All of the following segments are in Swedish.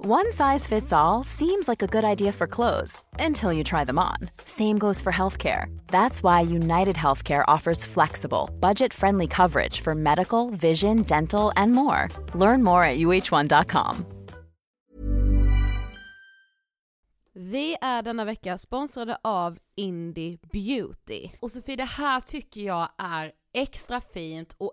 One size fits all seems like a good idea for clothes until you try them on. Same goes for healthcare. That's why United Healthcare offers flexible, budget friendly coverage for medical, vision, dental, and more. Learn more at uh1.com. Vi är denna vecka sponsrade av Indie Beauty. Och Sofie, det här tycker jag är extra fint och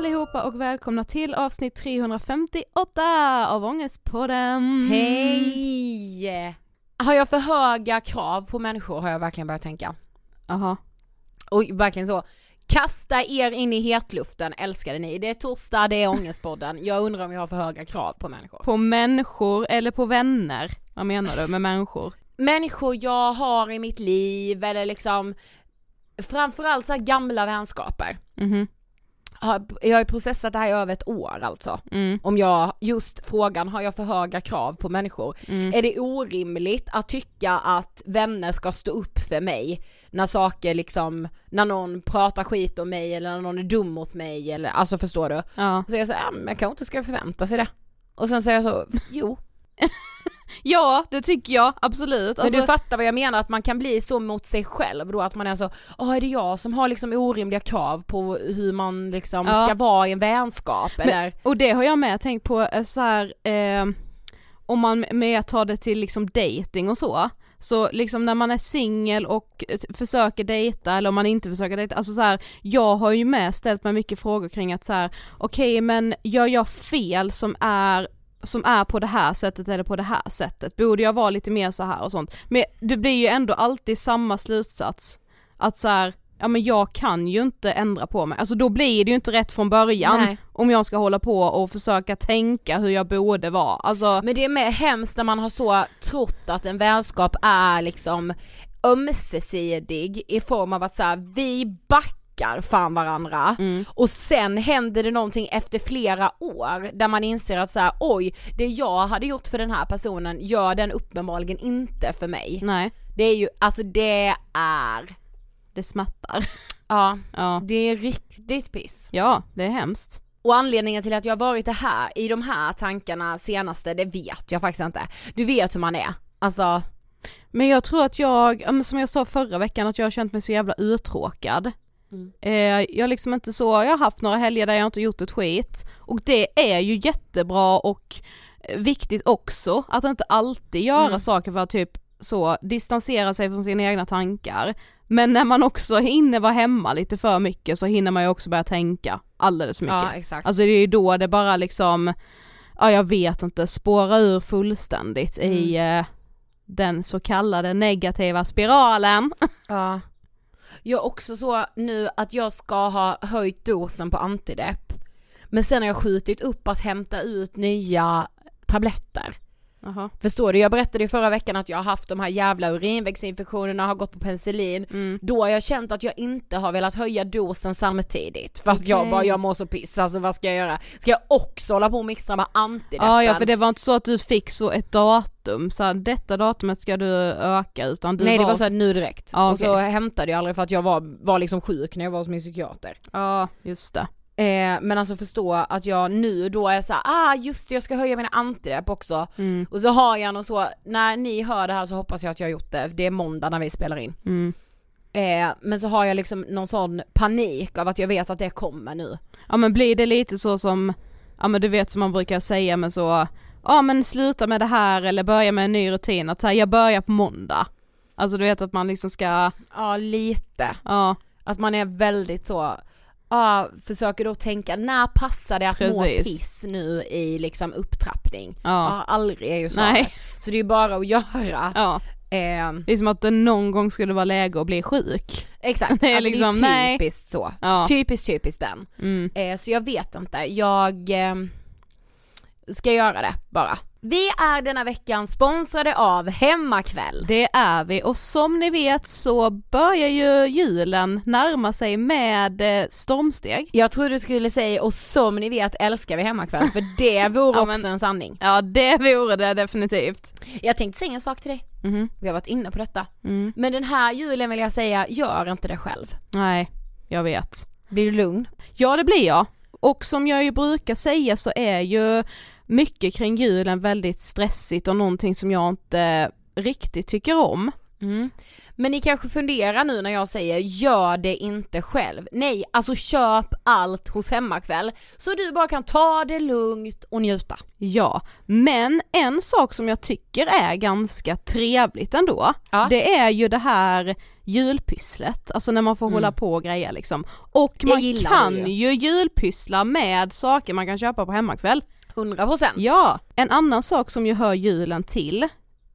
allihopa och välkomna till avsnitt 358 av Ångestpodden. Hej! Har jag för höga krav på människor har jag verkligen börjat tänka. Jaha. Och verkligen så, kasta er in i hetluften älskade ni. Det är torsdag, det är Ångestpodden. Jag undrar om jag har för höga krav på människor. På människor eller på vänner? Vad menar du med människor? Människor jag har i mitt liv eller liksom framförallt så här gamla vänskaper. Mhm. Har- Jag har processat det här i över ett år alltså. Mm. Om jag, just frågan, har jag för höga krav på människor? Mm. Är det orimligt att tycka att vänner ska stå upp för mig när saker liksom, när någon pratar skit om mig eller när någon är dum mot mig eller, alltså förstår du? Ja. Så jag säger, ja, men jag kanske inte ska förvänta sig det. Och sen säger jag så, jo. ja, det tycker jag absolut. Men Alltså, du fattar vad jag menar, att man kan bli så mot sig själv då att man är så, åh är det jag som har liksom orimliga krav på hur man liksom Ja. ska vara i en vänskap Men- eller? och det har jag med tänkt på eh, så här, eh, om man med tar det till liksom dating och så, så liksom när man är singel och eh, försöker dejta eller om man inte försöker dejta, alltså så här, jag har ju med ställt mig mycket frågor kring att så här, okej men gör jag fel som är som är på det här sättet eller på det här sättet, borde jag vara lite mer så här och sånt. Men det blir ju ändå alltid samma slutsats, att så här, ja men jag kan ju inte ändra på mig, alltså då blir det ju inte rätt från början Nej. om jag ska hålla på och försöka tänka hur jag borde vara, alltså Men det är mer hemskt när man har så trott att en vänskap är liksom ömsesidig i form av att så här, vi backar fan varandra Mm. och sen händer det någonting efter flera år där man inser att så här, oj, det jag hade gjort för den här personen gör den uppenbarligen inte för mig. nej, Det är ju, alltså det är, det smärtar. ja, Ja. det är riktigt piss. ja, det är hemskt. Och anledningen till att jag har varit det här, i de här tankarna senaste, det vet jag faktiskt inte. Du vet hur man är, alltså Men jag tror att jag, som jag sa förra veckan, att jag har känt mig så jävla uttråkad. Mm. Eh, jag har liksom inte så, jag har haft några helger där jag inte gjort ett skit och det är ju jättebra och eh, viktigt också att inte alltid göra Mm. saker för att typ så distansera sig från sina egna tankar. Men när man också hinner vara hemma lite för mycket så hinner man ju också börja tänka alldeles för mycket. Ja exakt. Alltså det är ju då det bara liksom, ja jag vet inte, spåra ur fullständigt i Mm. eh, den så kallade negativa spiralen. Ja. Jag är också så nu att jag ska ha höjt dosen på antidepp. Men sen har jag skjutit upp att hämta ut nya tabletter. Jaha. Förstår du? Jag berättade ju förra veckan att jag har haft de här jävla urinvägsinfektionerna, har gått på penicillin. Mm. Då har jag känt att jag inte har velat höja dosen samtidigt. För att jag Okej. bara, jag mår så piss, alltså vad ska jag göra? Ska jag också hålla på och mixtra med antideppen? Ja, ja för det var inte så att du fick så ett datum, så här, detta datumet ska du öka utan du Nej det var, var så här nu direkt. Ja, Och så hämtade jag aldrig för att jag var, var liksom sjuk när jag var hos min psykiater. Ja just det. Eh, men alltså förstå att jag nu då är så här, ah just det jag ska höja mina antidepp också. Mm. Och så har jag någon så, när ni hör det här så hoppas jag att jag har gjort det, det är måndag när vi spelar in. Mm. Eh, men så har jag liksom någon sån panik av att jag vet att det kommer nu. Ja men blir det lite så som, ja men du vet som man brukar säga med så, ja men sluta med det här eller börja med en ny rutin, att här, jag börjar på måndag. Alltså du vet att man liksom ska, Ja lite. ja Att man är väldigt så, ja försöker då tänka när passar det att må Precis. piss nu i liksom upptrappning? Ja. Ja, aldrig är ju. Nej. Så det är ju bara att göra. ja. Eh, Det är som att det någon gång skulle vara läge att bli sjuk. exakt, Det är alltså, liksom, det är nej. typiskt så. Ja. Typiskt typiskt den. Mm. Eh, så jag vet inte, jag eh, ska göra det bara. Vi är denna veckan sponsrade av Hemmakväll. Det är vi och som ni vet så börjar ju julen närma sig med eh, stormsteg. Jag trodde du skulle säga och som ni vet älskar vi Hemmakväll för det vore Ja, också men- en sanning. Ja det vore det definitivt. Jag tänkte säga en sak till dig, Mhm. vi har varit inne på detta. Mm. Men den här julen vill jag säga, gör inte det själv. Nej, jag vet. Blir du lugn? Ja det blir jag. och som jag ju brukar säga så är ju mycket kring julen väldigt stressigt och någonting som jag inte riktigt tycker om. Mm. Men ni kanske funderar nu när jag säger gör det inte själv. Nej, alltså köp allt hos Hemmakväll så du bara kan ta det lugnt och njuta. Ja, men en sak som jag tycker är ganska trevligt ändå, Ja. det är ju det här julpysslet, alltså när man får Mm. hålla på och greja liksom. Och Det man kan vi ju julpyssla med saker man kan köpa på hemmakväll. 100%. Ja, en annan sak som ju hör julen till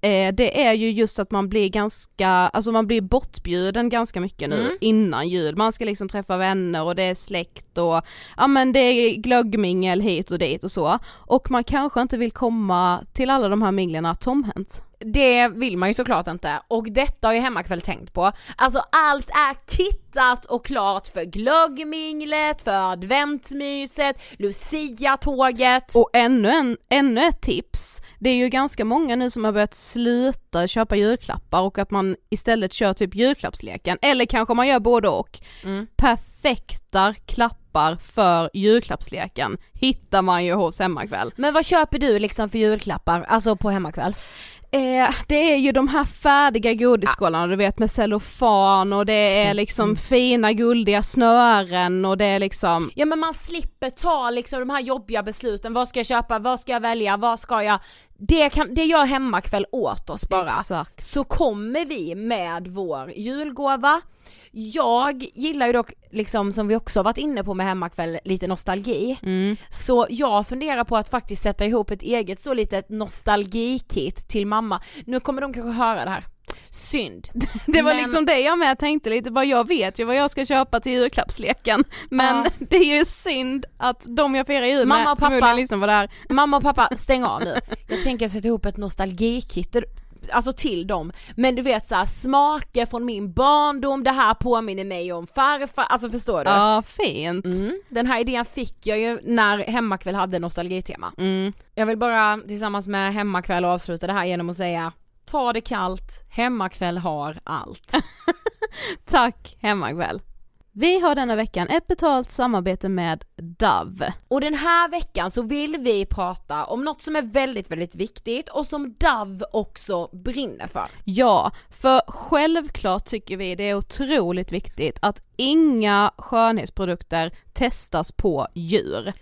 eh, det är ju just att man blir ganska, alltså man blir bortbjuden ganska mycket nu Mm. innan jul. Man ska liksom träffa vänner och det är släkt och ja men det är glöggmingel hit och dit och så. Och man kanske inte vill komma till alla de här minglerna tomhänt. Det vill man ju såklart inte och detta har ju Hemmakväll tänkt på. Alltså allt är kittat och klart för glöggminglet, för adventsmyset, Lucia-tåget. Och ännu, en, ännu ett tips, det är ju ganska många nu som har börjat sluta köpa julklappar och att man istället kör typ julklappsleken, eller kanske man gör både och. Mm. Perfekta klappar för julklappsleken hittar man ju hos Hemmakväll. Men vad köper du liksom för julklappar, alltså på Hemmakväll? Eh, det är ju de här färdiga godisskålarna du vet med cellofan och det är liksom fina guldiga snören och det är liksom Ja men man slipper ta liksom de här jobbiga besluten, vad ska jag köpa, vad ska jag välja, vad ska jag... Det, kan, det gör Hemmakväll åt oss bara. Exakt. Så kommer vi med vår julgåva. Jag gillar ju dock, liksom som vi också har varit inne på med Hemmakväll, lite nostalgi. Mm. Så jag funderar på att faktiskt sätta ihop ett eget så litet nostalgikit till mamma. Nu kommer de kanske höra det här. Synd. Det var Men- liksom det jag med tänkte lite, bara jag vet ju vad jag ska köpa till julklappsleken men Ja. det är ju synd att de jag firar jul Mamma med och pappa- förmodligen liksom var där. Mamma och pappa, stäng av nu. Jag tänker sätta ihop ett nostalgikit, alltså till dem. Men du vet såhär, smaker från min barndom, det här påminner mig om farfar, alltså förstår du? Ja, fint. Mm. Den här idén fick jag ju när Hemmakväll hade nostalgitema. Mm. Jag vill bara tillsammans med Hemmakväll avsluta det här genom att säga Ta det kallt, Hemmakväll har allt. Tack Hemmakväll. Vi har denna veckan ett betalt samarbete med Dove. Och den här veckan så vill vi prata om något som är väldigt, väldigt viktigt och som Dove också brinner för. Ja, för självklart tycker vi det är otroligt viktigt att inga skönhetsprodukter testas på djur.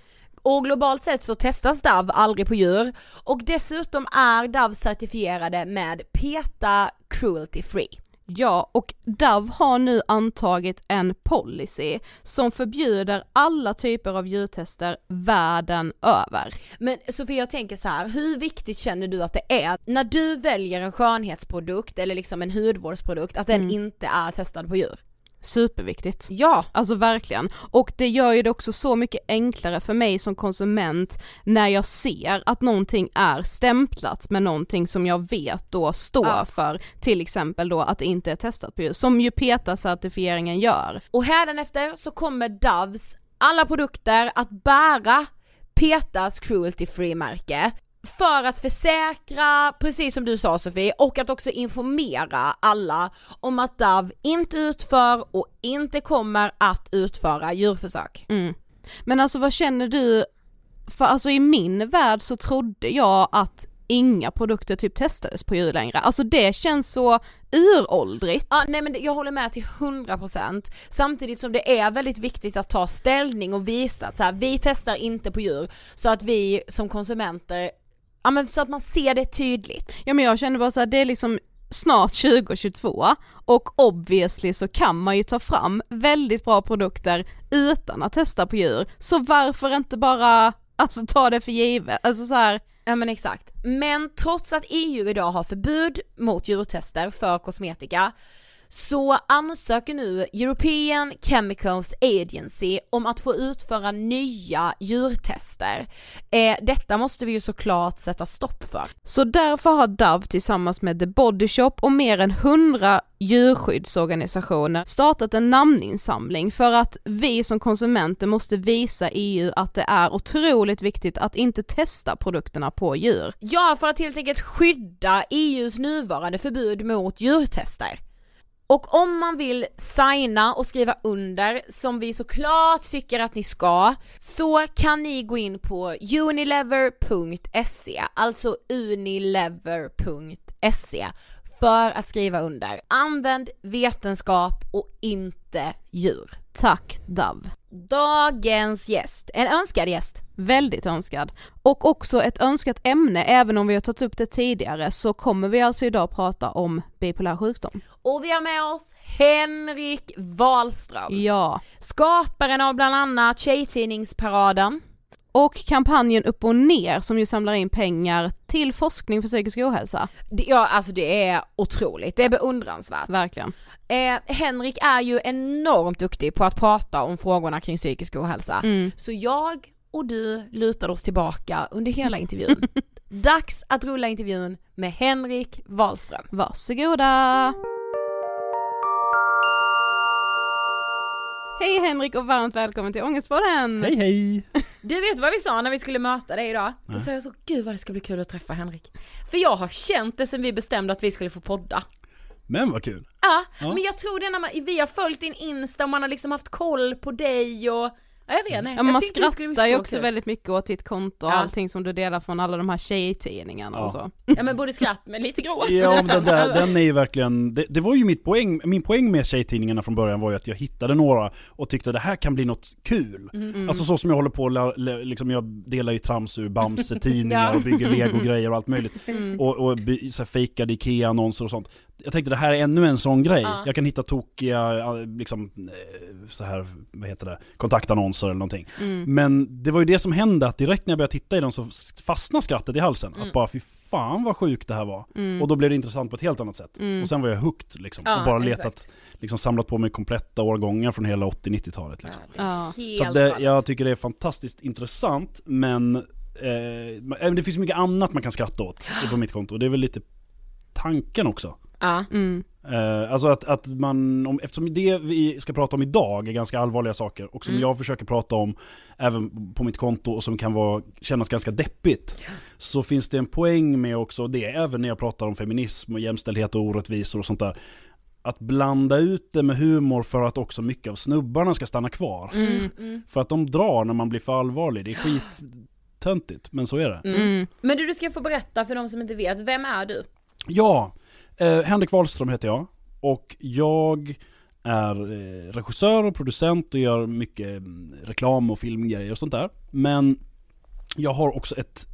Och globalt sett så testas Dove aldrig på djur och dessutom är Dove certifierade med PETA Cruelty Free. Ja, och Dove har nu antagit en policy som förbjuder alla typer av djurtester världen över. Men Sofia jag tänker så här, hur viktigt känner du att det är när du väljer en skönhetsprodukt eller liksom en hudvårdsprodukt att den inte är testad på djur? Superviktigt. Ja! Alltså verkligen. Och det gör ju det också så mycket enklare för mig som konsument när jag ser att någonting är stämplat med någonting som jag vet då står Ja. för, till exempel då att det inte är testat på djur, som ju PETA-certifieringen gör. Och hädanefter så kommer Doves alla produkter att bära PETAs cruelty free märke för att försäkra, precis som du sa Sofie, och att också informera alla om att Dove inte utför och inte kommer att utföra djurförsök. Mm. Men alltså vad känner du, för alltså i min värld så trodde jag att inga produkter typ testades på djur längre, alltså det känns så uråldrigt. Ja, nej men jag håller med till 100% samtidigt som det är väldigt viktigt att ta ställning och visa att så här, vi testar inte på djur så att vi som konsumenter, ja men så att man ser det tydligt. Ja men jag känner bara så här, det är liksom snart 2022 och obviously så kan man ju ta fram väldigt bra produkter utan att testa på djur, så varför inte bara alltså ta det för givet, alltså så här, Ja men exakt. Men trots att EU idag har förbud mot djurtester för kosmetika så ansöker nu European Chemicals Agency om att få utföra nya djurtester. Eh, detta måste vi ju såklart sätta stopp för. Så därför har Dove tillsammans med The Body Shop och mer än 100 djurskyddsorganisationer startat en namninsamling för att vi som konsumenter måste visa EU att det är otroligt viktigt att inte testa produkterna på djur. Ja, för att helt enkelt skydda EUs nuvarande förbud mot djurtester. Och om man vill signa och skriva under, som vi såklart tycker att ni ska, så kan ni gå in på unilever.se, alltså unilever.se för att skriva under. Använd vetenskap och inte djur. Tack Dav. Dagens gäst, en önskad gäst. Väldigt önskad. Och också ett önskat ämne, även om vi har tagit upp det tidigare, så kommer vi alltså idag prata om bipolär sjukdom. Och vi har med oss Henrik Wahlström. Ja. Skaparen av bland annat Tjejtidningsparaden. Och kampanjen Upp och ner som ju samlar in pengar till forskning för psykisk ohälsa. Det, ja alltså det är otroligt, det är beundransvärt. Verkligen. Eh, Henrik är ju enormt duktig på att prata om frågorna kring psykisk ohälsa. Mm. Så jag och du lutade oss tillbaka under hela intervjun. Dags att rulla intervjun med Henrik Wahlström. Varsågoda! Hej Henrik och varmt välkommen till Ångestpodden! Hej hej! Du vet vad vi sa när vi skulle möta dig idag? Då sa jag så, gud vad det ska bli kul att träffa Henrik. För jag har känt det sen vi bestämde att vi skulle få podda. Men vad kul! Ja, Ja. men jag tror det när man, vi har följt din Insta och man har liksom haft koll på dig och, jag vet inte. Ja, man skrattar ju så också kul. väldigt mycket åt ditt konto och Ja. allting som du delar från alla de här tjejtidningarna och Ja. så. Ja men både skratt men lite gråt Ja, men den, där, den är ju verkligen, det, det var ju mitt poäng, min poäng med tjejtidningarna från början var ju att jag hittade några och tyckte det här kan bli något kul. Mm. Alltså så som jag håller på, liksom jag delar ju trams ur Bamse-tidningar Ja. och bygger legogrejer och allt möjligt. Mm. Och, och by- så här fejkade IKEA-annonser och sånt. Jag tänkte det här är ännu en sån grej. Ja. Jag kan hitta tokiga, liksom, eh, så här, vad heter det, kontaktannonser eller någonting. Mm. Men det var ju det som hände, att direkt när jag började titta i dem så fastnade skrattet i halsen. Mm. Att bara fy fan vad sjukt det här var. Mm. Och då blev det intressant på ett helt annat sätt. Mm. Och sen var jag hooked liksom. Ja, och bara exakt. letat, liksom samlat på mig kompletta årgångar från hela 80-90-talet liksom. Ja. Så det, jag tycker det är fantastiskt intressant, men eh, det finns mycket annat man kan skratta åt på mitt konto. Och det är väl lite tanken också. Ja. Mm. Eh, alltså att, att man, om, eftersom det vi ska prata om idag är ganska allvarliga saker och som Mm. jag försöker prata om även på mitt konto och som kan vara, kännas ganska deppigt. Så finns det en poäng med också det, även när jag pratar om feminism och jämställdhet och orättvisor och sånt där. Att blanda ut det med humor för att också mycket av snubbarna ska stanna kvar. Mm. Mm. För att de drar när man blir för allvarlig, det är skittöntigt, men så är det. Mm. Mm. Men du, du ska få berätta för de som inte vet, vem är du? Ja, eh, Henrik Wahlström heter jag. Och jag är eh, regissör och producent och gör mycket mm, reklam och filmgrejer och sånt där. Men jag har också ett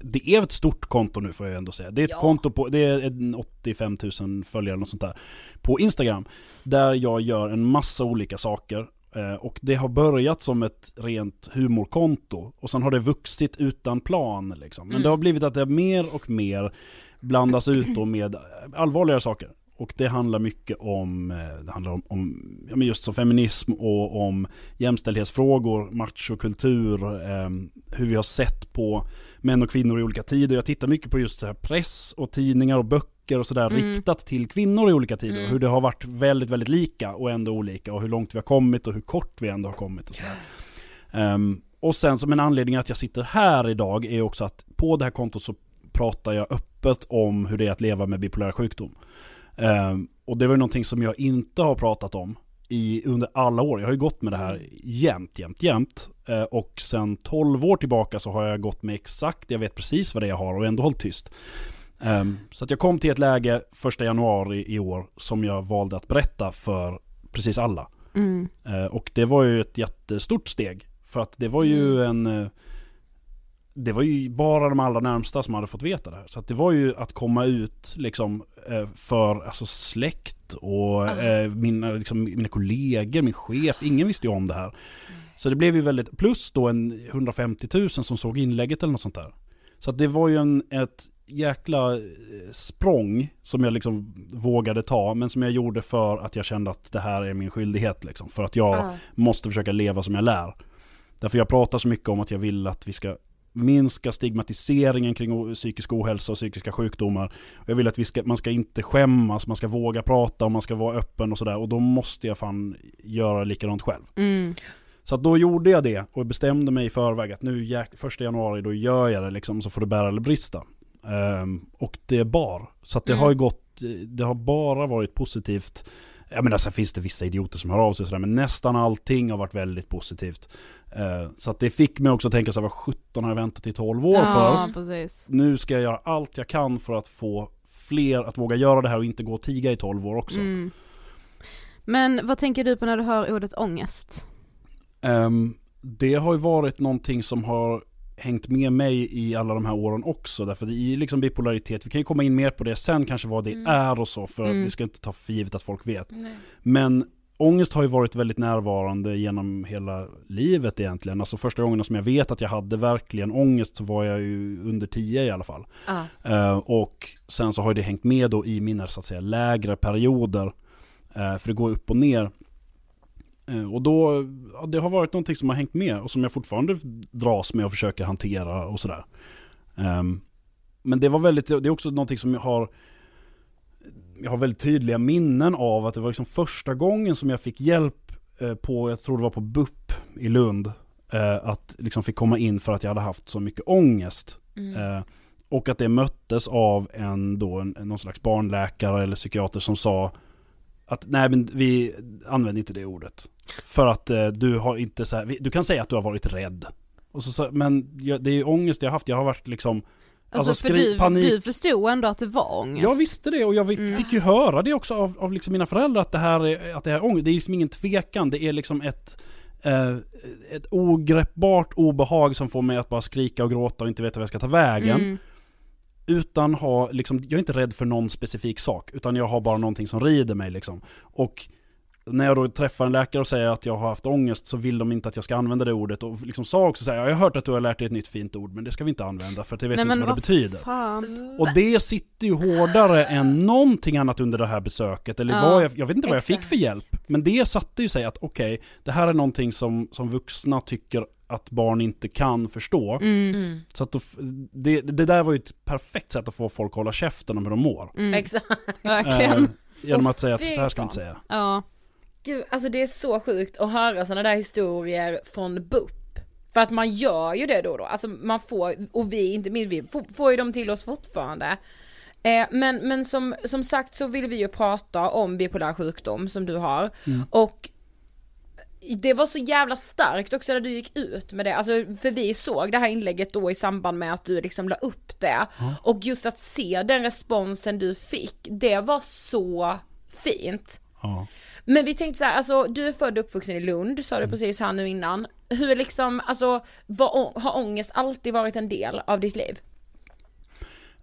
det är ett stort konto nu får jag ändå säga. Det är ett Ja. konto på, det är en 85 000 följare och sånt där. På Instagram. Där jag gör en massa olika saker. Eh, Och det har börjat som ett rent humorkonto. Och sen har det vuxit utan plan liksom. Men Mm. det har blivit att det mer och mer blandas ut då med allvarligare saker. Och det handlar mycket om, eh, det handlar om, om ja, men just som feminism och om jämställdhetsfrågor, machokultur, eh, hur vi har sett på män och kvinnor i olika tider. Jag tittar mycket på just så här press och tidningar och böcker och sådär Mm. riktat till kvinnor i olika tider. Mm. Hur det har varit väldigt, väldigt lika och ändå olika. Och hur långt vi har kommit och hur kort vi ändå har kommit och sådär. Ehm, och sen som en anledning att jag sitter här idag är också att på det här kontot så pratar jag öppet om hur det är att leva med bipolär sjukdom. Ehm, och det var ju någonting som jag inte har pratat om i, under alla år. Jag har ju gått med det här jämt, jämt, jämt. Eh, och sen 12 år tillbaka så har jag gått med exakt, jag vet precis vad det är jag har och ändå hållit tyst. Ehm, så att jag kom till ett läge första januari i år som jag valde att berätta för precis alla. Mm. Eh, Och det var ju ett jättestort steg. För att det var ju en... Det var ju bara de allra närmsta som hade fått veta det här. Så det var ju att komma ut liksom eh, för alltså släkt och eh, mina, liksom, mina kollegor, min chef. Ingen visste ju om det här. Så det blev ju väldigt, plus då en 150 000 som såg inlägget eller något sånt där. Så det var ju en, ett jäkla eh, språng som jag liksom vågade ta, men som jag gjorde för att jag kände att det här är min skyldighet liksom. För att jag Ja. måste försöka leva som jag lär. Därför jag pratar så mycket om att jag vill att vi ska minska stigmatiseringen kring psykisk ohälsa och psykiska sjukdomar. Jag vill att vi ska, man ska inte skämmas, man ska våga prata och man ska vara öppen och sådär. Och då måste jag fan göra likadant själv. Mm. Så då gjorde jag det och bestämde mig i förväg att nu första januari då gör jag det liksom så får det bära eller brista. Ehm, och det bar. Så det Mm. har ju gått det har bara varit positivt. Jag menar sen finns det vissa idioter som hör av sig sådär, men nästan allting har varit väldigt positivt. Eh, så att det fick mig också att tänka så här, vad 17 har jag väntat i 12 år Ja, för? precis. Nu ska jag göra allt jag kan för att få fler att våga göra det här och inte gå och tiga i 12 år också. Mm. Men vad tänker du på när du hör ordet ångest? Ehm, det har ju varit någonting som har hängt med mig i alla de här åren också. Därför i liksom bipolaritet, vi kan ju komma in mer på det sen kanske vad det Mm. är och så. För Mm. det ska inte ta för givet att folk vet. Men ångest har ju varit väldigt närvarande genom hela livet egentligen. Alltså första gången som jag vet att jag hade verkligen ångest så var jag ju under 10 i alla fall. Ja. Eh, och sen så har det hängt med då i mina så att säga lägre perioder. Eh, för det går upp och ner. Eh, och då, ja, det har varit någonting som har hängt med och som jag fortfarande dras med och försöker hantera och sådär. Ehm, men det var väldigt, det är också någonting som jag har jag har väldigt tydliga minnen av att det var liksom första gången som jag fick hjälp eh, på, jag tror det var på BUP i Lund, eh, att liksom fick komma in för att jag hade haft så mycket ångest. Mm. Och att det möttes av en, då, en, någon slags barnläkare eller psykiater som sa att nej men vi använder inte det ordet. För att eh, du har inte så här, du kan säga att du har varit rädd. Och så, så, men jag, det är ju ångest jag har haft, jag har varit liksom Alltså, Alltså, för du, panik- du förstod ändå att det var ångest? jag visste det och jag fick, Mm. fick ju höra det också av, av liksom mina föräldrar att det här är, att det här är ångest. Det är liksom ingen tvekan, det är liksom ett, eh, ett ogreppbart obehag som får mig att bara skrika och gråta och inte veta vad jag ska ta vägen. Mm. Utan ha, liksom, jag är inte rädd för någon specifik sak, utan jag har bara någonting som rider mig liksom. Och när jag då träffar en läkare och säger att jag har haft ångest så vill de inte att jag ska använda det ordet och liksom sa också så här, jag har hört att du har lärt dig ett nytt fint ord men det ska vi inte använda för att jag vet Nej, inte men vad det vad betyder. Fan. Och det sitter ju hårdare än någonting annat under det här besöket. Eller Ja, vad jag, jag vet inte vad jag fick exakt. för hjälp. Men det satte ju sig att okej, det här är någonting som, som vuxna tycker att barn inte kan förstå. Mm. Mm. Så att då, det, det där var ju ett perfekt sätt att få folk att hålla käften om hur de mår. Mm. Exakt. Verkligen. Eh, genom att säga att så här ska man inte säga. Ja. Gud, alltså det är så sjukt att höra sådana där historier från BUP. För att man gör ju det då och då, alltså man får, och vi, inte minst vi, får, får ju dem till oss fortfarande. Eh, men men som, som sagt så vill vi ju prata om bipolär sjukdom som du har. Och det var så jävla starkt också när du gick ut med det, alltså för vi såg det här inlägget då i samband med att du liksom la upp det. Och just att se den responsen du fick, det var så fint. Ja. Men vi tänkte så här, alltså du är född och uppvuxen i Lund, sa du precis här nu innan. Hur liksom, alltså var, har ångest alltid varit en del av ditt liv?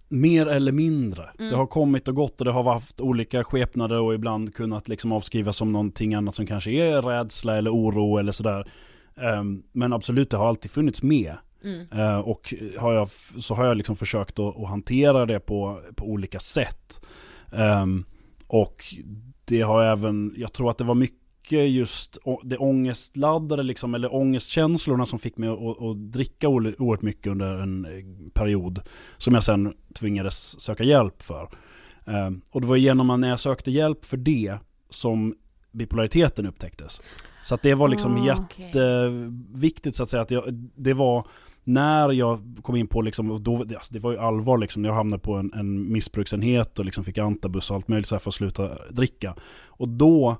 Mer eller mindre. Mm. Det har kommit och gått och det har haft olika skepnader och ibland kunnat liksom avskrivas som någonting annat som kanske är rädsla eller oro eller sådär. Ehm, men absolut, det har alltid funnits med. Mm. Eh, och har jag, så har jag liksom försökt att, att hantera det på, på olika sätt. Ehm, och det har även, jag tror att det var mycket just det ångestladdade liksom, eller ångestkänslorna som fick mig att, att dricka oerhört mycket under en eh, period. Som jag sen tvingades söka hjälp för. Ehm, och det var genom att när jag sökte hjälp för det som bipolariteten upptäcktes. Så att det var liksom Ah, jätteviktigt så att säga. Att jag, det var när jag kom in på liksom, då, det, alltså det var ju allvar liksom, när jag hamnade på en, en missbruksenhet och liksom fick antabus och allt möjligt så här för att sluta dricka. Och då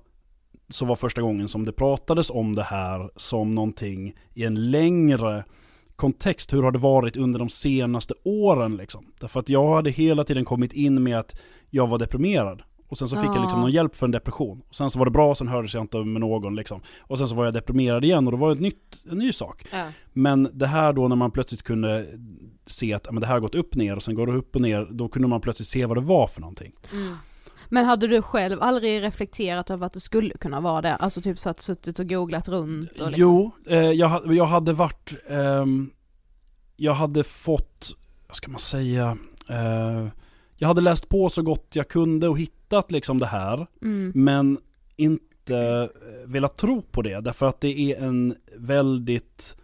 så var första gången som det pratades om det här som någonting i en längre kontext. Hur har det varit under de senaste åren liksom? Därför att jag hade hela tiden kommit in med att jag var deprimerad. Och sen så fick jag liksom Ja. någon hjälp för en depression. Och sen så var det bra, sen hördes jag inte med någon liksom. Och sen så var jag deprimerad igen och då var det ett nytt, en ny sak. Ja. Men det här då när man plötsligt kunde se att ja, men det här har gått upp ner och sen går det upp och ner, då kunde man plötsligt se vad det var för någonting. Mm. Men hade du själv aldrig reflekterat över att det skulle kunna vara det? Alltså typ så att suttit och googlat runt och liksom. Jo, eh, jag, jag hade varit, ehm, jag hade fått, vad ska man säga, eh, jag hade läst på så gott jag kunde och hittat liksom det här, Mm. men inte eh, velat tro på det, därför att det är en väldigt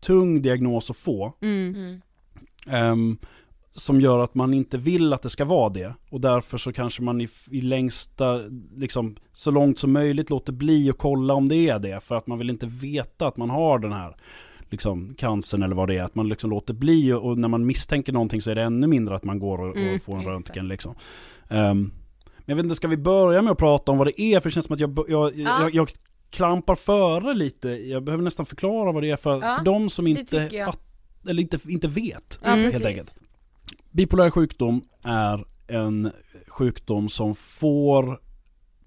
tung diagnos att få. Mm. Ehm, som gör att man inte vill att det ska vara det. Och därför så kanske man i, i längsta, liksom så långt som möjligt låter bli att kolla om det är det. För att man vill inte veta att man har den här liksom cancern eller vad det är. Att man liksom låter bli och, och när man misstänker någonting så är det ännu mindre att man går och, Mm, och får en exakt. röntgen liksom. Ehm, men jag vet inte, ska vi börja med att prata om vad det är? För det känns som att jag, jag, Ja. jag, jag klampar före lite. Jag behöver nästan förklara vad det är för, Ja, för de som inte fatt, eller inte, inte vet. Ja, precis. Helt enkelt. Bipolär sjukdom är en sjukdom som får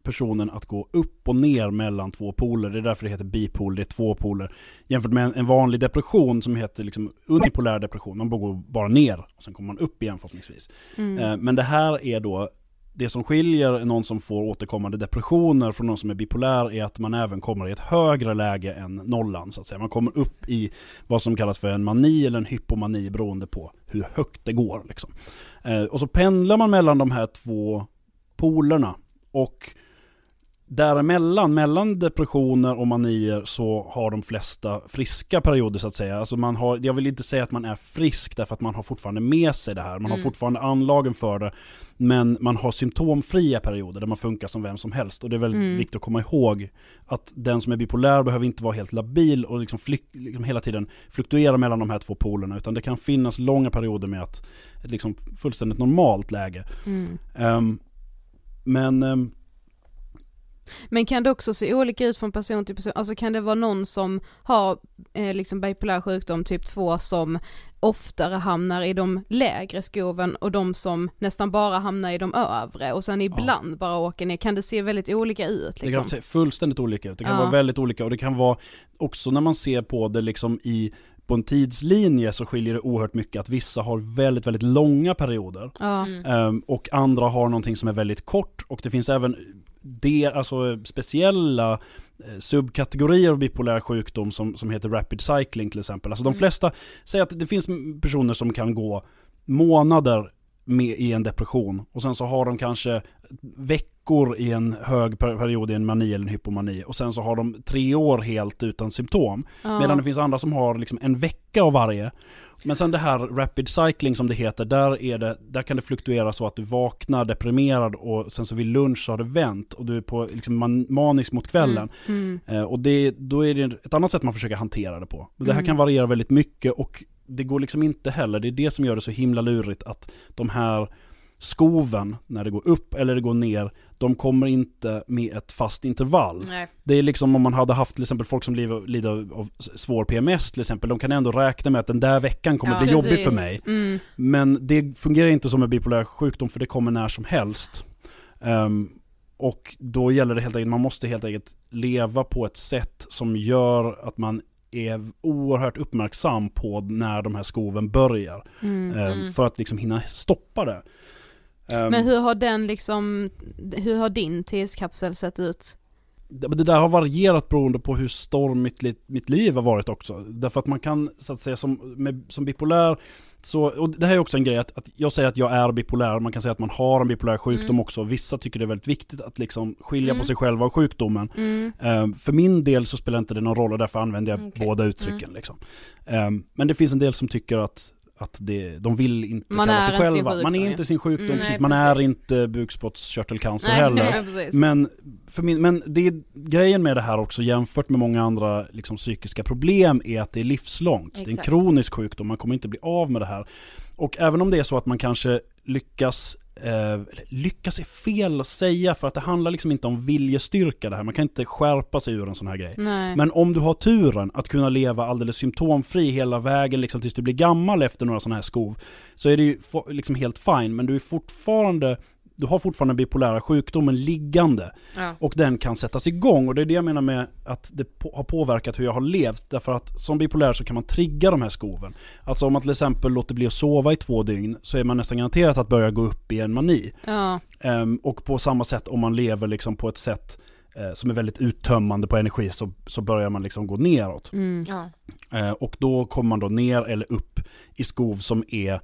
personen att gå upp och ner mellan två poler. Det är därför det heter bipol, det är två poler. Jämfört med en, en vanlig depression som heter liksom unipolär depression. Man går bara ner och sen kommer man upp igen förhoppningsvis. Mm. Eh, men det här är då det som skiljer någon som får återkommande depressioner från någon som är bipolär är att man även kommer i ett högre läge än nollan så att säga. Man kommer upp i vad som kallas för en mani eller en hypomani beroende på hur högt det går. Liksom. Eh, och så pendlar man mellan de här två polerna. Och däremellan, mellan depressioner och manier så har de flesta friska perioder så att säga. Alltså man har, jag vill inte säga att man är frisk därför att man har fortfarande med sig det här. Man har Mm. fortfarande anlagen för det. Men man har symptomfria perioder där man funkar som vem som helst. Och det är väldigt Mm. viktigt att komma ihåg att den som är bipolär behöver inte vara helt labil och liksom, flyk, liksom hela tiden fluktuera mellan de här två polerna. Utan det kan finnas långa perioder med att, ett liksom fullständigt normalt läge. Mm. Ehm, men ehm, Men kan det också se olika ut från person till person? Alltså kan det vara någon som har eh, liksom bipolär sjukdom typ 2 som oftare hamnar i de lägre skoven och de som nästan bara hamnar i de övre och sen ibland bara åker ner. Kan det se väldigt olika ut Det liksom? kan se fullständigt olika ut. Det kan Ja. vara väldigt olika och det kan vara också när man ser på det liksom i på en tidslinje så skiljer det oerhört mycket att vissa har väldigt, väldigt långa perioder Ja. Mm. ehm, och andra har någonting som är väldigt kort och det finns även det, alltså speciella eh, subkategorier av bipolär sjukdom som, som heter rapid cycling till exempel. Alltså de Mm. flesta säger att det finns personer som kan gå månader med i en depression och sen så har de kanske veckor i en hög per- period i en mani eller en hypomani och sen så har de tre år helt utan symptom. Ja. Medan det finns andra som har liksom en vecka av varje. Men sen det här rapid cycling som det heter, där, är det, där kan det fluktuera så att du vaknar deprimerad och sen så vid lunch så har det vänt och du är på liksom man, manisk mot kvällen. Mm. Eh, och det, då är det ett annat sätt man försöker hantera det på. Det här Mm. kan variera väldigt mycket och det går liksom inte heller, det är det som gör det så himla lurigt att de här skoven, när det går upp eller det går ner, de kommer inte med ett fast intervall. Nej. Det är liksom om man hade haft till exempel folk som lider, av svår PMS till exempel, de kan ändå räkna med att den där veckan kommer Ja, bli jobbig precis. för mig. Mm. Men det fungerar inte som en bipolär sjukdom för det kommer när som helst. Ehm, och då gäller det helt enkelt, man måste helt enkelt leva på ett sätt som gör att man är oerhört uppmärksam på när de här skoven börjar. Mm. Mm. För att liksom hinna stoppa det. Ehm, Men hur har den liksom, hur har din tidskapsel sett ut? Det, där har varierat beroende på hur stormigt li, mitt liv har varit också. Därför att man kan, så att säga, som, med, som bipolär, så, och det här är också en grej, att, att jag säger att jag är bipolär, man kan säga att man har en bipolär sjukdom Mm. också. Vissa tycker det är väldigt viktigt att liksom skilja Mm. på sig själva och sjukdomen. Mm. Ehm, för min del så spelar inte det någon roll och därför använder jag Okej. båda uttrycken. Liksom. Ehm, men det finns en del som tycker att att det, de vill inte Man kalla är sig själva. man sjukdom, är ja. inte sin sjukdom, Mm, precis. nej, man är inte bukspottkörtelcancer Nej, heller. nej. Men, för min, men det är, grejen med det här också jämfört med många andra liksom, psykiska problem är att det är livslångt. Det är en Exakt. kronisk sjukdom, man kommer inte bli av med det här. Och även om det är så att man kanske lyckas Eh, lyckas är fel att säga för att det handlar liksom inte om viljestyrka det här. Man kan inte skärpa sig ur en sån här grej. Nej. Men om du har turen att kunna leva alldeles symptomfri hela vägen liksom tills du blir gammal efter några sådana här skov, så är det ju liksom helt fine, men du är fortfarande du har fortfarande bipolära sjukdomen liggande Ja. och den kan sättas igång och det är det jag menar med att det på, har påverkat hur jag har levt därför att som bipolär så kan man trigga de här skoven. Alltså om man till exempel låter bli att sova i två dygn så är man nästan garanterat att börja gå upp i en mani. Ja. Ehm, och på samma sätt om man lever liksom på ett sätt eh, som är väldigt uttömmande på energi så, så börjar man liksom gå neråt. Mm. Ja. Eh, och då kommer man då ner eller upp i skov som är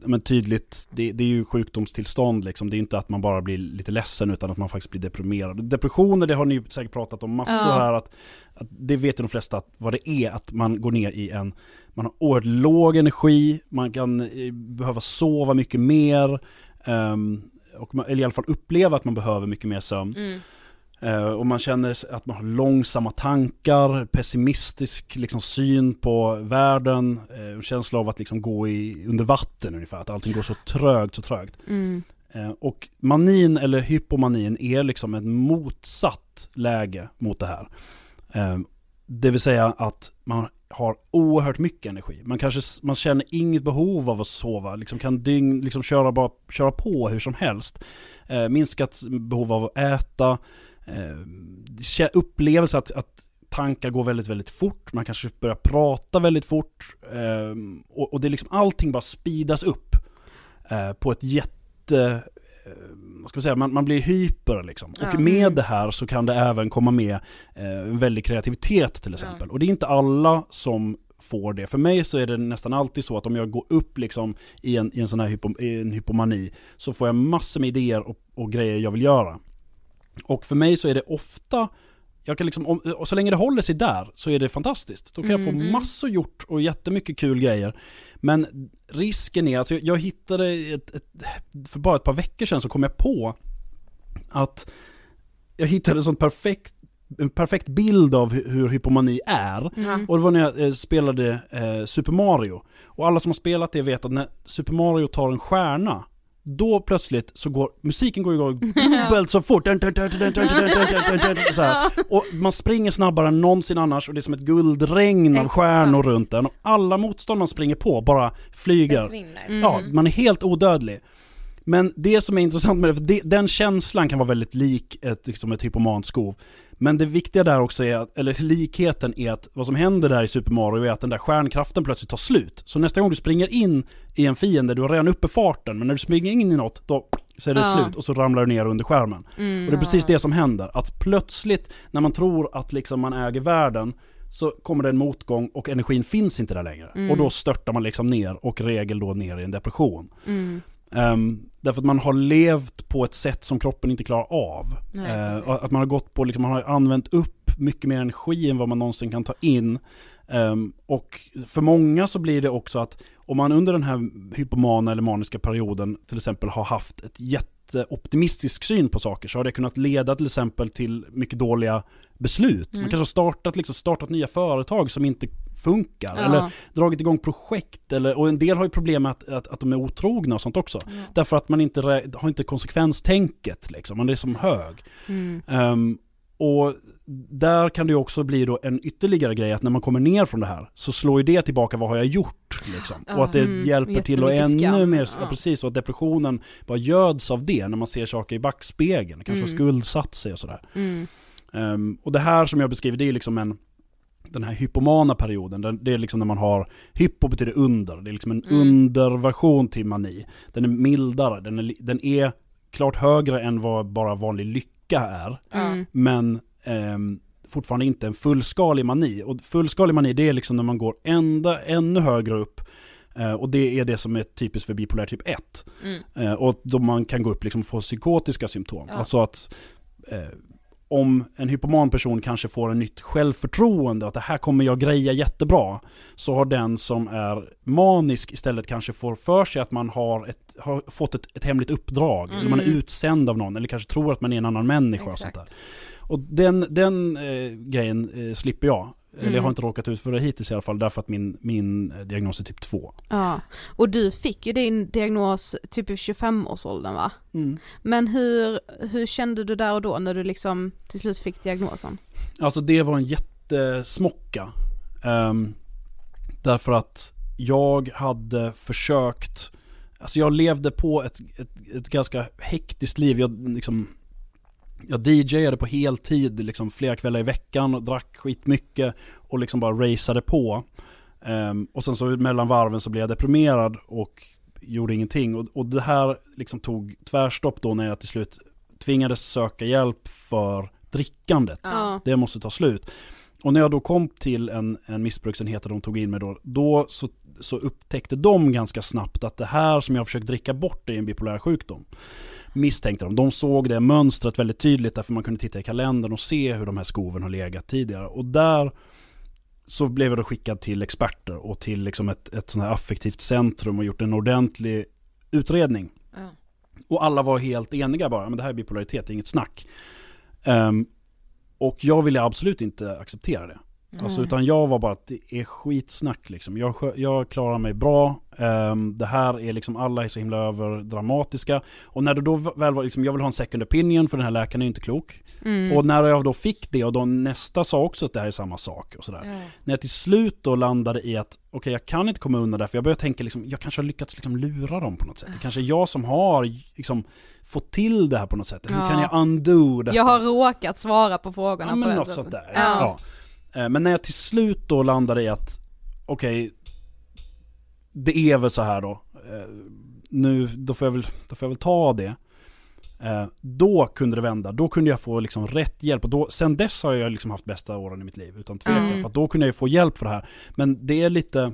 men tydligt, det, det är ju sjukdomstillstånd liksom. Det är inte att man bara blir lite ledsen utan att man faktiskt blir deprimerad. Depressioner, det har ni säkert pratat om massor Ja. här. Att, att det vet ju de flesta att, vad det är, att man går ner i en, man har oerhört låg energi, man kan eh, behöva sova mycket mer. ehm, och man, eller i alla fall uppleva att man behöver mycket mer sömn. Mm. Eh, och man känner att man har långsamma tankar, pessimistisk liksom, syn på världen, eh, känsla av att liksom gå i, under vatten ungefär, att allting går så trögt, så trögt. Mm. Eh, och manin eller hypomanin är liksom ett motsatt läge mot det här. Det vill säga att man har oerhört mycket energi. Man kanske man känner inget behov av att sova, liksom kan dygn, liksom köra, bara, köra på hur som helst. Eh, minskat behov av att äta, eh, upplevelse att, att tankar går väldigt, väldigt fort. Man kanske börjar prata väldigt fort. Eh, och, och, det är liksom allting bara speedas upp eh, på ett jätte Eh, vad ska man säga, man, man blir hyper liksom. Och Ja. med Mm. det här så kan det även komma med eh, en väldig kreativitet till exempel. Ja. Och det är inte alla som får det. För mig så är det nästan alltid så att om jag går upp liksom i en, i en sån här hypo, en hypomani så får jag massor med idéer och, och grejer jag vill göra. Och för mig så är det ofta jag kan liksom, om, och så länge det håller sig där så är det fantastiskt. Då kan jag få Mm. massor gjort och jättemycket kul grejer. Men risken är, alltså jag, hittade, ett, ett, för bara ett par veckor sedan så kom jag på att jag hittade en sån perfekt, en perfekt bild av hur, hur hypomani är. Mm. Och det var när jag eh, spelade eh, Super Mario. Och alla som har spelat det vet att när Super Mario tar en stjärna då plötsligt så går musiken går igång dubbelt så fort. Så här. Och man springer snabbare än någonsin annars och det är som ett guldregn av stjärnor runt en. Och alla motstånd man springer på bara flyger. Ja, man är helt odödlig. Men det som är intressant med det, för det, den känslan kan vara väldigt lik ett, liksom ett hypomant skov. Men det viktiga där också är, att, eller likheten är att vad som händer där i Super Mario är att den där stjärnkraften plötsligt tar slut. Så nästa gång du springer in i en fiende, du har redan uppe farten, men när du springer in i något, då så är det Ja. slut och så ramlar du ner under skärmen. Mm. Och det är precis det som händer, att plötsligt när man tror att liksom man äger världen så kommer det en motgång och energin finns inte där längre. Mm. Och då störtar man liksom ner och regel då ner i en depression. Mm. Ehm, därför att man har levt på ett sätt som kroppen inte klarar av. Nej, och att man har gått på, liksom, man har använt upp mycket mer energi än vad man någonsin kan ta in. Ehm, och för många så blir det också att om man under den här hypomana eller maniska perioden till exempel har haft ett jätteoptimistisk syn på saker så har det kunnat leda till exempel till mycket dåliga beslut. Man Mm. kanske har startat, liksom, startat nya företag som inte funkar. Ja. Eller dragit igång projekt. Eller, och en del har ju problem med att, att, att de är otrogna och sånt också. Därför att man inte har inte konsekvenstänket liksom, man är som hög. Mm. Ehm, och där kan det också bli då en ytterligare grej att när man kommer ner från det här så slår ju det tillbaka vad har jag gjort liksom. Och att det Mm, hjälper till och ännu skam. mer, ja. Precis, och att depressionen bara göds av det när man ser saker i backspegeln, kanske Mm. skuldsatt sig och sådär. Mm. Ehm, och det här som jag beskriver, det är liksom en den här hypomana perioden, den- det är liksom när man har, hypo betyder under, det är liksom en Mm. underversion till mani. Den är mildare, den är, den är klart högre än vad bara vanlig lycka är, Mm. men ehm, fortfarande inte en fullskalig mani. Och fullskalig mani det är liksom när man går ända, ännu högre upp, eh, och det är det som är typiskt för bipolär typ 1. Mm. Eh, och då man kan gå upp liksom och få psykotiska symptom. Ja. Alltså att eh, om en hypoman person kanske får en nytt självförtroende, att det här kommer jag greja jättebra, så har den som är manisk istället kanske får för sig att man har, ett, har fått ett, ett hemligt uppdrag, eller man är Mm. utsänd av någon, eller kanske tror att man är en annan människa och sånt Exakt. där. Och den, den eh, grejen eh, slipper jag. Eller jag har Mm. inte råkat ut för det hittills i alla fall, därför att min, min eh, diagnos är typ 2. Ja, och du fick ju din diagnos typ i 25-årsåldern va? Men hur, hur kände du där och då när du liksom till slut fick diagnosen? Alltså det var en jättesmocka. Ehm, därför att jag hade försökt, alltså jag levde på ett, ett, ett ganska hektiskt liv. Jag, liksom, jag DJade på heltid liksom flera kvällar i veckan och drack skitmycket och liksom bara raceade på. Ehm, och sen så mellan varven så blev jag deprimerad och gjorde ingenting. Och, och det här liksom tog tvärstopp då när jag till slut tvingades söka hjälp för drickandet. Ja. Det måste ta slut. Och när jag då kom till en, en missbruksenhet där de tog in mig då, då så, så upptäckte de ganska snabbt att det här som jag försökt dricka bort är en bipolär sjukdom. Misstänkte de. De såg det mönstret väldigt tydligt därför man kunde titta i kalendern och se hur de här skoven har legat tidigare. Och där så blev jag då skickad till experter och till liksom ett, ett sånt här affektivt centrum och gjort en ordentlig utredning. Ja. Och alla var helt eniga bara, men det här är bipolaritet, det är inget snack. Ehm, Och jag ville absolut inte acceptera det. Alltså, utan jag var bara att det är skitsnack liksom. Jag, jag klarar mig bra. Ehm, det här är liksom, alla är så himla överdramatiska. Och när det då väl var liksom, jag vill ha en second opinion för den här läkaren är inte klok. Och när jag då fick det och då nästa sa också att det här är samma sak och sådär. När jag till slut då landade i att okej jag kan inte komma undan det för jag började tänka liksom, jag kanske har lyckats liksom lura dem på något sätt. Det kanske är jag som har liksom fått till det här på något sätt. Hur Ja. kan jag undo detta? Jag har råkat svara på frågorna Ja på men det något sättet. sånt där. Ja. Ja. Eh, Men när jag till slut då landade i att, okej, det är väl så här då. Eh, Nu, då får jag väl, då får jag väl ta det. Eh, Då kunde det vända, då kunde jag få liksom rätt hjälp. Och då, sen dess har jag liksom haft bästa åren i mitt liv, utan tvekan. Mm. För då kunde jag ju få hjälp för det här. Men det är lite,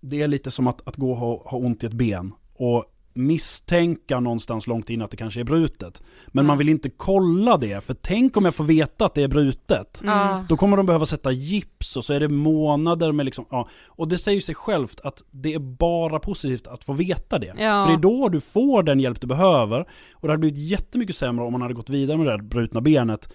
det är lite som att, att gå och ha, ha ont i ett ben. Och misstänka någonstans långt in att det kanske är brutet. Men man vill inte kolla det, för tänk om jag får veta att det är brutet. Ja. Då kommer de behöva sätta gips och så är det månader med liksom, ja. Och det säger sig självt att det är bara positivt att få veta det. Ja. För det är då du får den hjälp du behöver. Och det hade blivit jättemycket sämre om man hade gått vidare med det där brutna benet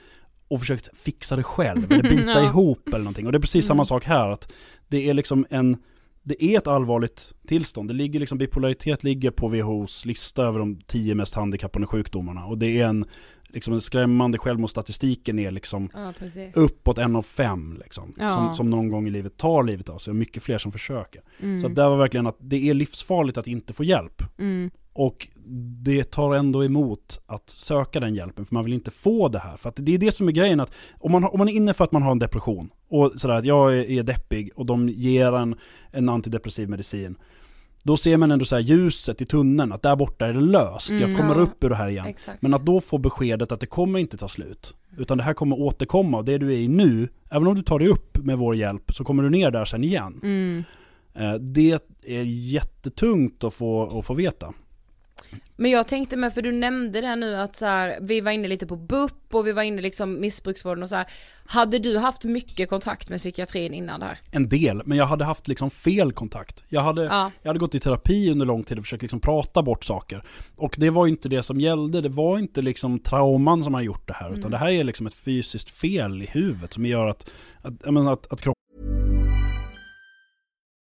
och försökt fixa det själv, eller bita Ja. ihop eller någonting. Och det är precis samma sak här, att det är liksom en det är ett allvarligt tillstånd. Det ligger liksom, bipolaritet ligger på WHOs lista över de tio mest handikappande sjukdomarna. Och det är en, liksom en skrämmande självmordsstatistiken är liksom Ja, uppåt en av fem liksom. Ja. Som, som någon gång i livet tar livet av sig och mycket fler som försöker. Mm. Så det var verkligen att det är livsfarligt att inte få hjälp. Mm. Och det tar ändå emot att söka den hjälpen för man vill inte få det här. För att det är det som är grejen att om man, om man är inne för att man har en depression och sådär att jag är, är deppig och de ger en, en antidepressiv medicin. Då ser man ändå så ljuset i tunneln, att där borta är det löst. Jag Mm. kommer Ja, upp ur det här igen. Exakt. Men att då få beskedet att det kommer inte ta slut. Utan det här kommer återkomma och det du är i nu, även om du tar dig upp med vår hjälp så kommer du ner där sen igen. Mm. Eh, Det är jättetungt att få, att få veta. Men jag tänkte med, för du nämnde det nu att så här, vi var inne lite på BUP och vi var inne liksom missbruksvården och så här. Hade du haft mycket kontakt med psykiatrin innan det här? En del, men jag hade haft liksom fel kontakt. Jag hade, Ja. jag hade gått i terapi under lång tid och försökt liksom prata bort saker. Och det var inte det som gällde, det var inte liksom trauman som har gjort det här, utan det här är liksom ett fysiskt fel i huvudet som gör att, att, menar, att, att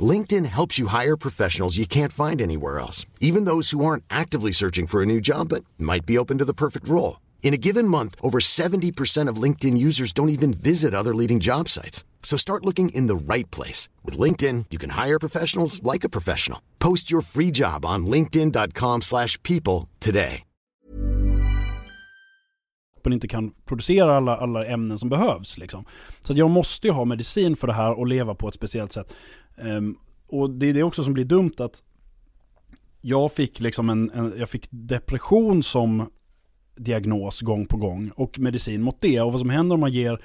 LinkedIn helps you hire professionals you can't find anywhere else, even those who aren't actively searching for a new job but might be open to the perfect role. In a given month, over 70% of LinkedIn users don't even visit other leading job sites. So start looking in the right place. With LinkedIn, you can hire professionals like a professional. Post your free job on linkedin.com/people slash people today. inte kan producera alla, alla ämnen som behövs. Liksom. Så jag måste ju ha medicin för det här och leva på ett speciellt sätt. Ehm, och det är det också som blir dumt att jag fick, liksom en, en, jag fick depression som diagnos gång på gång och medicin mot det. Och vad som händer om man ger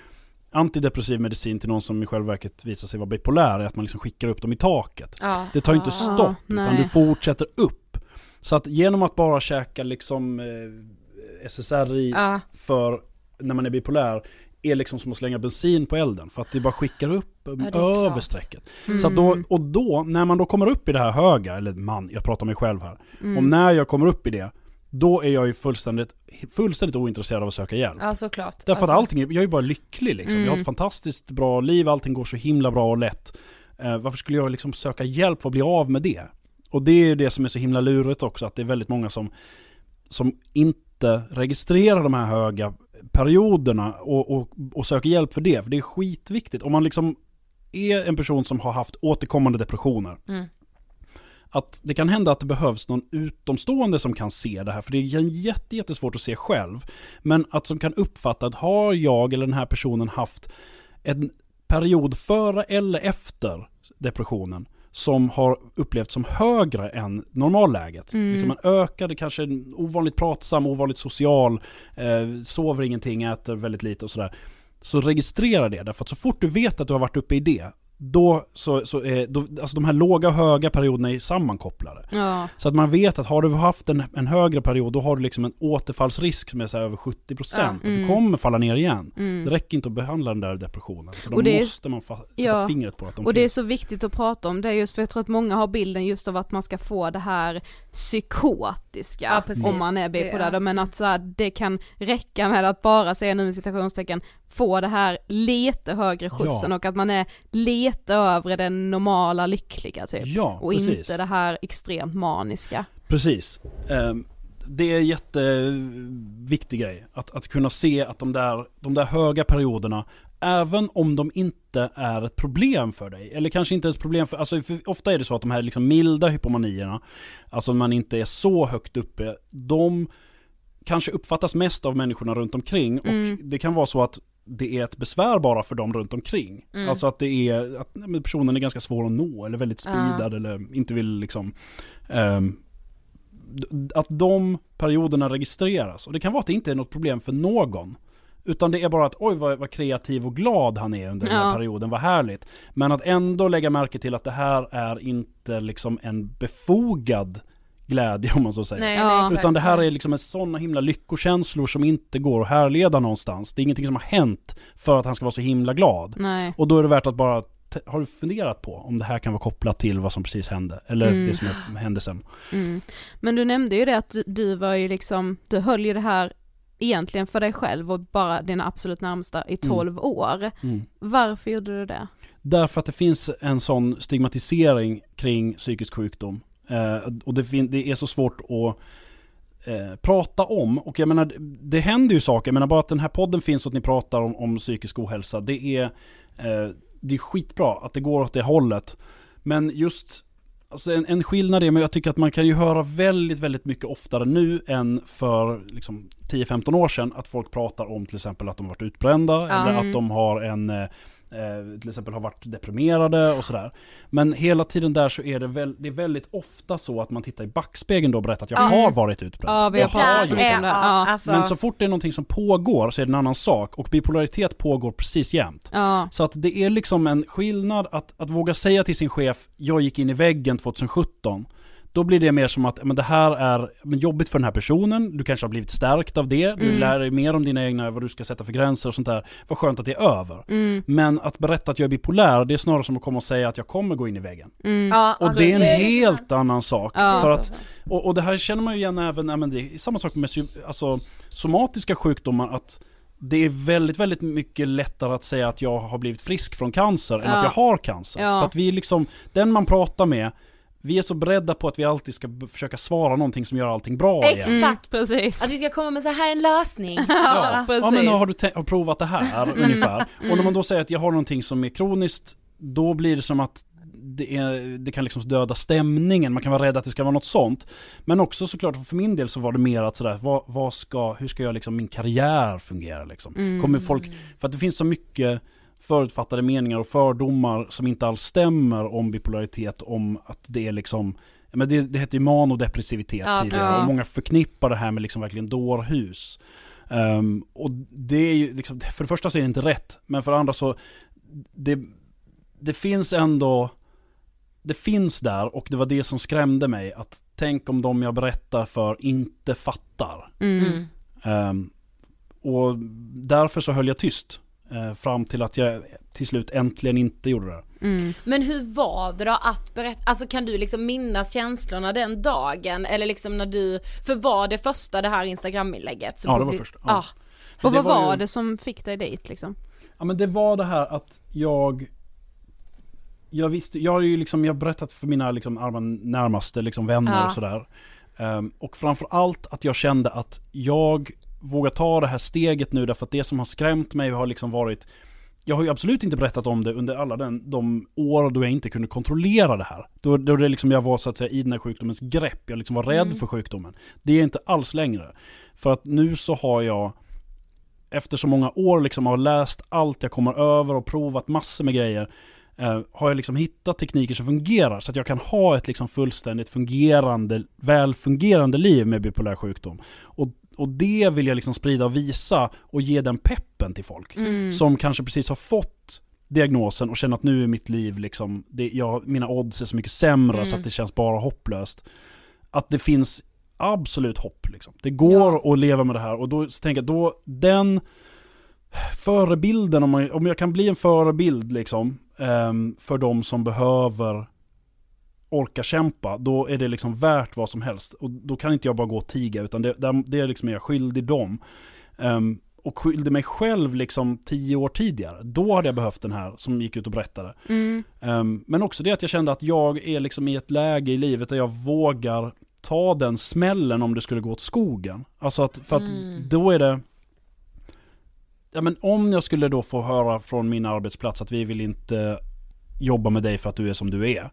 antidepressiv medicin till någon som i själva verket visar sig vara bipolär är att man liksom skickar upp dem i taket. Ja. Det tar ju inte Ja, stopp, utan nej. du fortsätter upp. Så att genom att bara käka liksom eh, SSRI Ja. för när man är bipolär är liksom som att slänga bensin på elden för att det bara skickar upp klart. över strecket. Så att då, och då, när man då kommer upp i det här höga, eller man, jag pratar om mig själv här. Och när jag kommer upp i det, då är jag ju fullständigt, fullständigt ointresserad av att söka hjälp. Ja såklart. Därför att Alltså, allting, är- jag är bara lycklig liksom. Jag har ett fantastiskt bra liv, allting går så himla bra och lätt. Eh, varför skulle jag liksom söka hjälp för att bli av med det? Och det är ju det som är så himla lurigt också, att det är väldigt många som, som inte registrerar de här höga perioderna och, och, och söker hjälp för det. För det är skitviktigt. Om man liksom är en person som har haft återkommande depressioner, Mm. att det kan hända att det behövs någon utomstående som kan se det här, för det är jätte, jättesvårt att se själv. Men att som kan uppfatta att har jag eller den här personen haft en period före eller efter depressionen som har upplevts som högre än normalläget. Mm. Liksom man ökade, kanske ovanligt pratsam, ovanligt social, eh, sover ingenting, äter väldigt lite och sådär. Så registrera det, därför att så fort du vet att du har varit uppe i det, då, så, så är, då, alltså de här låga och höga perioderna är sammankopplade. Ja. Så att man vet att har du haft en, en högre period, då har du liksom en återfallsrisk som är så över 70%. Ja. Att du Mm. kommer falla ner igen. Mm. Det räcker inte att behandla den där depressionen. För då Och det är- måste man fa- sätta Ja. fingret på att de Och det är finns. så viktigt att prata om det just för jag tror att många har bilden just av att man ska få det här psykotiska Ja, precis. om man är Det- bipolär, ja. men att så här, det kan räcka med att bara säga nu med citationstecken få det här lite högre skjutsen Ja. och att man är lite över den normala lyckliga typ. Ja, och precis. inte det här extremt maniska. Precis. Ehm, Det är en jätteviktig grej. Att, att kunna se att de där, de där höga perioderna, även om de inte är ett problem för dig, eller kanske inte ens problem för, alltså för ofta är det så att de här liksom milda hypomanierna, alltså man inte är så högt uppe, de kanske uppfattas mest av människorna runt omkring och Mm. det kan vara så att det är ett besvär bara för dem runt omkring. Mm. Alltså att det är, att personen är ganska svår att nå eller väldigt speedad eller inte vill liksom d- att de perioderna registreras. Och det kan vara att det inte är något problem för någon. Utan det är bara att oj vad, vad kreativ och glad han är under den här Ja. perioden, vad härligt. Men att ändå lägga märke till att det här är inte liksom en befogad glädje om man så säger. Nej, Ja. Utan det här är liksom en sådana himla lyckokänslor som inte går att härleda någonstans. Det är ingenting som har hänt för att han ska vara så himla glad. Nej. Och då är det värt att bara, har du funderat på om det här kan vara kopplat till vad som precis hände? Eller Mm. det som är händelsen? Mm. Men du nämnde ju det att du, du var ju liksom, du höll ju det här egentligen för dig själv och bara dina absolut närmsta i 12 år. Mm. Varför gjorde du det? Därför att det finns en sån stigmatisering kring psykisk sjukdom. Eh, och det, det är så svårt att eh, prata om. Och jag menar, det- det händer ju saker. Jag menar bara att den här podden finns och att ni pratar om, om psykisk ohälsa. Det är, eh, det är skitbra att det går åt det hållet. Men just Alltså en, en skillnad är, men jag tycker att man kan ju höra väldigt, väldigt mycket oftare nu än för liksom, 10-15 år sedan att folk pratar om till exempel att de har varit utbrända eller Mm. att de har en eh, till exempel har varit deprimerade och sådär. Men hela tiden där så är det, väl, det är väldigt ofta så att man tittar i backspegeln då och berättar att jag Ja. har varit utbränd. Ja, vi har Jag har gjort det. Ja. alltså, Men så fort det är någonting som pågår så är det en annan sak och bipolaritet pågår precis jämt. Ja. Så att det är liksom en skillnad att, att våga säga till sin chef, jag gick in i väggen 2017. Då blir det mer som att men det här är men jobbigt för den här personen, du kanske har blivit stärkt av det, du Mm. lär dig mer om dina egna, vad du ska sätta för gränser och sånt där. Vad skönt att det är över. Mm. Men att berätta att jag är bipolär, det är snarare som att komma och säga att jag kommer gå in i väggen. Mm. ja, Och ja, det är en helt annan sak. Ja. För att, och, och det här känner man ju igen även, men det är samma sak med alltså, somatiska sjukdomar, att det är väldigt, väldigt mycket lättare att säga att jag har blivit frisk från cancer än Ja. att jag har cancer. Ja. För att vi är liksom, den man pratar med, vi är så beredda på att vi alltid ska försöka svara någonting som gör allting bra igen. Exakt. Mm, precis. Att vi ska komma med så här en lösning. Ja, Ja, men precis. har du har provat det här ungefär? Och när man då säger att jag har någonting som är kroniskt, då blir det som att det, är, det kan liksom döda stämningen, man kan vara rädd att det ska vara något sånt. Men också såklart, för min del så var det mer att sådär, vad, vad ska, hur ska jag liksom, min karriär fungera liksom? Mm. Kommer folk, för att det finns så mycket förutfattade meningar och fördomar som inte alls stämmer om bipolaritet, om att det är liksom men det, det heter ju manodepressivitet Ja, tidigare precis. och många förknippar det här med liksom verkligen dårhus. Ehm, och det är ju liksom, för det första så är det inte rätt, men för det andra så, det, det finns ändå, det finns där och det var det som skrämde mig, att tänk om de jag berättar för inte fattar. Mm. Ehm, och därför så höll jag tyst, fram till att jag till slut äntligen inte gjorde det. Mm. Men hur var det då att berätta, alltså kan du liksom minnas känslorna den dagen? Eller liksom när du, för var det första det här instagraminlägget? Ja, det var första, ja. För Och vad var, ju- det som fick dig dit liksom? Ja men det var det här att jag jag visste, jag har ju liksom, jag har berättat för mina liksom närmaste liksom vänner Ja. och sådär. Ehm, och framför allt att jag kände att jag vågar ta det här steget nu därför att det som har skrämt mig har liksom varit jag har ju absolut inte berättat om det under alla den, de år då jag inte kunde kontrollera det här. Då, då det liksom jag var så att säga i den här sjukdomens grepp, jag liksom var rädd Mm. för sjukdomen. Det är inte alls längre. För att nu så har jag, efter så många år liksom har läst allt jag kommer över och provat massor med grejer, eh, har jag liksom hittat tekniker som fungerar så att jag kan ha ett liksom fullständigt fungerande, välfungerande liv med bipolär sjukdom. Och, och det vill jag liksom sprida och visa och ge den peppen till folk Mm. som kanske precis har fått diagnosen och känner att nu är mitt liv liksom, det, jag, mina odds är så mycket sämre Mm. så att det känns bara hopplöst. Att det finns absolut hopp liksom. Det går att leva med det här och då tänker jag då, den förebilden, om, man, om jag kan bli en förebild liksom, ehm, för de som behöver orka kämpa, då är det liksom värt vad som helst. Och då kan inte jag bara gå och tiga, utan det, det, är liksom jag skyldig dem. Ehm, och skyldig mig själv liksom tio år tidigare. Då hade jag behövt den här som gick ut och berättade. Mm. Ehm, men också det att jag kände att jag är liksom i ett läge i livet där jag vågar ta den smällen om det skulle gå åt skogen. Alltså att, för att Mm. då är det Ja men om jag skulle då få höra från min arbetsplats att vi vill inte jobba med dig för att du är som du är.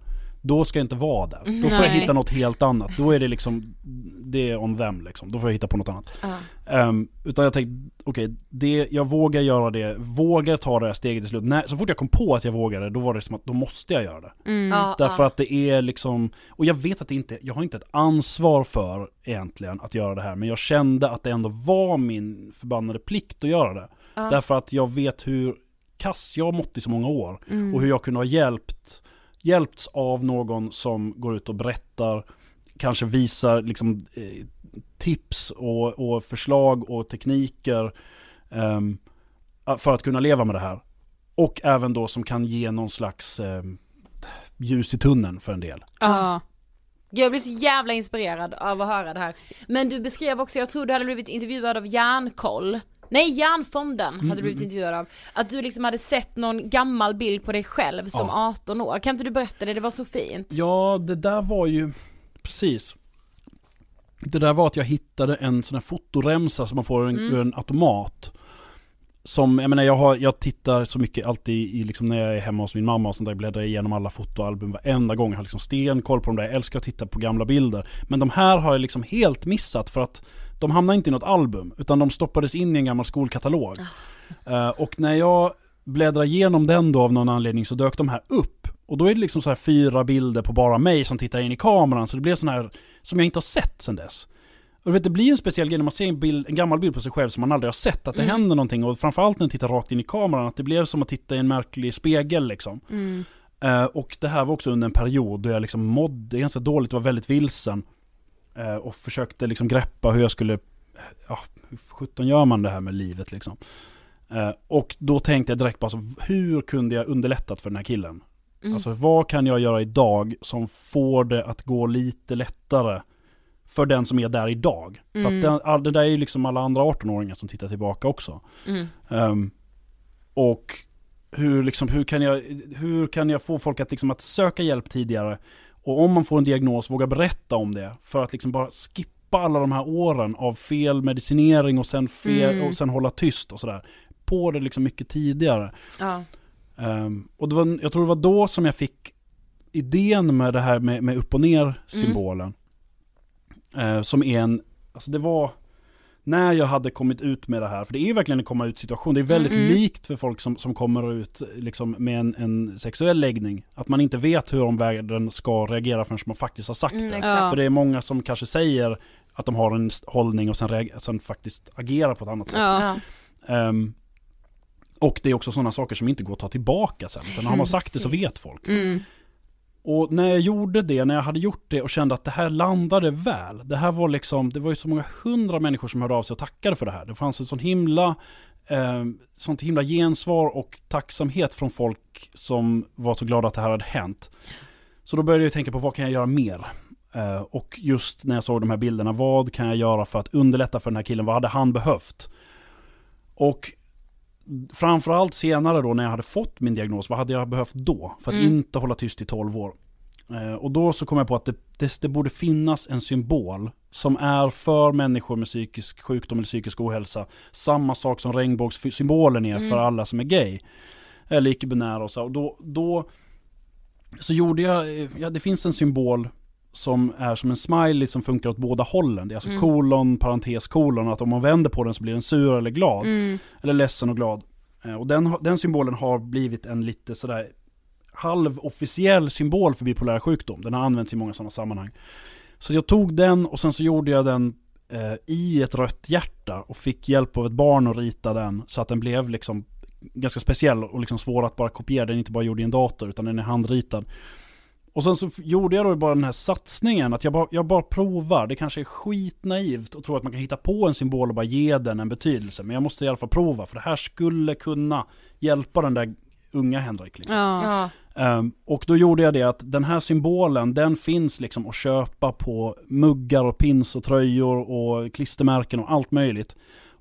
Då ska jag inte vara där. Då får jag Nej. hitta något helt annat. Då är det liksom, det är on them liksom. Då får jag hitta på något annat. Ja. Ehm, utan jag tänkte, okej, det, jag vågar göra det, vågar ta det här steget till slut. När, så fort jag kom på att jag vågade, då var det som att då måste jag göra det. Mm. Ja, Därför ja. att det är liksom, och jag vet att det inte, jag har inte ett ansvar för egentligen att göra det här, men jag kände att det ändå var min förbannade plikt att göra det. Därför att jag vet hur kass jag har mått i så många år. Mm. Och hur jag kunde ha hjälpt, hjälpts av någon som går ut och berättar, kanske visar liksom eh, tips och, och förslag och tekniker ehm, för att kunna leva med det här. Och även då som kan ge någon slags ehm, ljus i tunneln för en del. Ja. Jag blir så jävla inspirerad av att höra det här. Men du beskrev också, jag tror du hade blivit intervjuad av Järnkoll. Nej, Järnfonden Mm, hade du blivit intervjuad av. Att du liksom hade sett någon gammal bild på dig själv som Ja. 18 år. Kan inte du berätta det? Det var så fint. Ja, det där var ju, precis. Det där var att jag hittade en sån här fotoremsa som man får en, Mm. ur en automat. Som, jag menar jag, har, jag tittar så mycket alltid i, liksom när jag är hemma hos min mamma och sånt där, bläddrar igenom alla fotoalbum varenda gång. Jag har liksom stenkoll på dem där, jag älskar att titta på gamla bilder. Men de här har jag liksom helt missat för att de hamnar inte i något album, utan de stoppades in i en gammal skolkatalog. Eh, och när jag bläddrar igenom den då av någon anledning så dök de här upp. Och då är det liksom så här fyra bilder på bara mig som tittar in i kameran, så det blir sån här som jag inte har sett sen dess. Och du vet, det blir en speciell grej när man ser en, bild, en gammal bild på sig själv som man aldrig har sett, att det Mm. händer någonting. Och framförallt när man tittar rakt in i kameran, att det blev som att titta i en märklig spegel liksom. Mm. Eh, och det här var också under en period då jag liksom mådde ganska dåligt, var väldigt vilsen. Eh, och försökte liksom greppa hur jag skulle, ja, hur sjutton gör man det här med livet liksom. Eh, och då tänkte jag direkt bara så, hur kunde jag underlättat för den här killen? Mm. Alltså vad kan jag göra idag som får det att gå lite lättare för den som är där idag? För Mm. att den, all, det där är ju liksom alla andra 18-åringar som tittar tillbaka också. Mm. Ehm, och hur, liksom, hur, kan jag, hur kan jag få folk att, liksom, att söka hjälp tidigare? Och om man får en diagnos, våga berätta om det. För att liksom bara skippa alla de här åren av fel medicinering och sen, fel, Mm. och sen hålla tyst och sådär. På det liksom mycket tidigare. Ja. Ehm, och det var, jag tror det var då som jag fick idén med det här med, med upp och ner symbolen. Eh, som är en, alltså det var när jag hade kommit ut med det här, för det är ju verkligen en komma ut situation. Det är väldigt Mm. likt för folk som, som kommer ut liksom, med en, en sexuell läggning. Att man inte vet hur omvärlden ska reagera förrän man faktiskt har sagt Mm, det. exakt. För det är många som kanske säger att de har en hållning och sen, sen faktiskt agerar på ett annat sätt. Ja. Ehm, och det är också sådana saker som inte går att ta tillbaka sen. Utan har man sagt det så vet folk. Och när jag gjorde det, när jag hade gjort det och kände att det här landade väl. Det här var liksom, det var ju så många hundra människor som hörde av sig och tackade för det här. Det fanns en sån himla, eh, sånt himla gensvar och tacksamhet från folk som var så glada att det här hade hänt. Så då började jag tänka på vad kan jag göra mer? Eh, och just när jag såg de här bilderna, vad kan jag göra för att underlätta för den här killen? Vad hade han behövt? Och framförallt senare då när jag hade fått min diagnos, vad hade jag behövt då? För att Mm. inte hålla tyst i 12 år. Eh, och då så kom jag på att det, det, det borde finnas en symbol som är för människor med psykisk sjukdom eller psykisk ohälsa. Samma sak som regnbågssymbolen är Mm. för alla som är gay. Eller icke-binära och så. Och då, då så gjorde jag, eh, ja det finns en symbol som är som en smiley som funkar åt båda hållen. Det är alltså Mm. kolon, parentes, kolon. Att om man vänder på den så blir den sur eller glad. Mm. Eller ledsen och glad. Eh, Och den, den symbolen har blivit en lite sådär halvofficiell symbol för bipolär sjukdom. Den har använts i många sådana sammanhang. Så jag tog den och sen så gjorde jag den eh, i ett rött hjärta och fick hjälp av ett barn att rita den så att den blev liksom ganska speciell och liksom svår att bara kopiera. Den är inte bara gjord i en dator utan den är handritad. Och sen så gjorde jag då bara den här satsningen att jag bara, jag bara provar. Det kanske är skitnaivt att tro att man kan hitta på en symbol och bara ge den en betydelse. Men jag måste i alla fall prova för det här skulle kunna hjälpa den där unga Henrik. Liksom. Ja. Ehm, och då gjorde jag det att den här symbolen, den finns liksom att köpa på muggar och pins och tröjor och klistermärken och allt möjligt.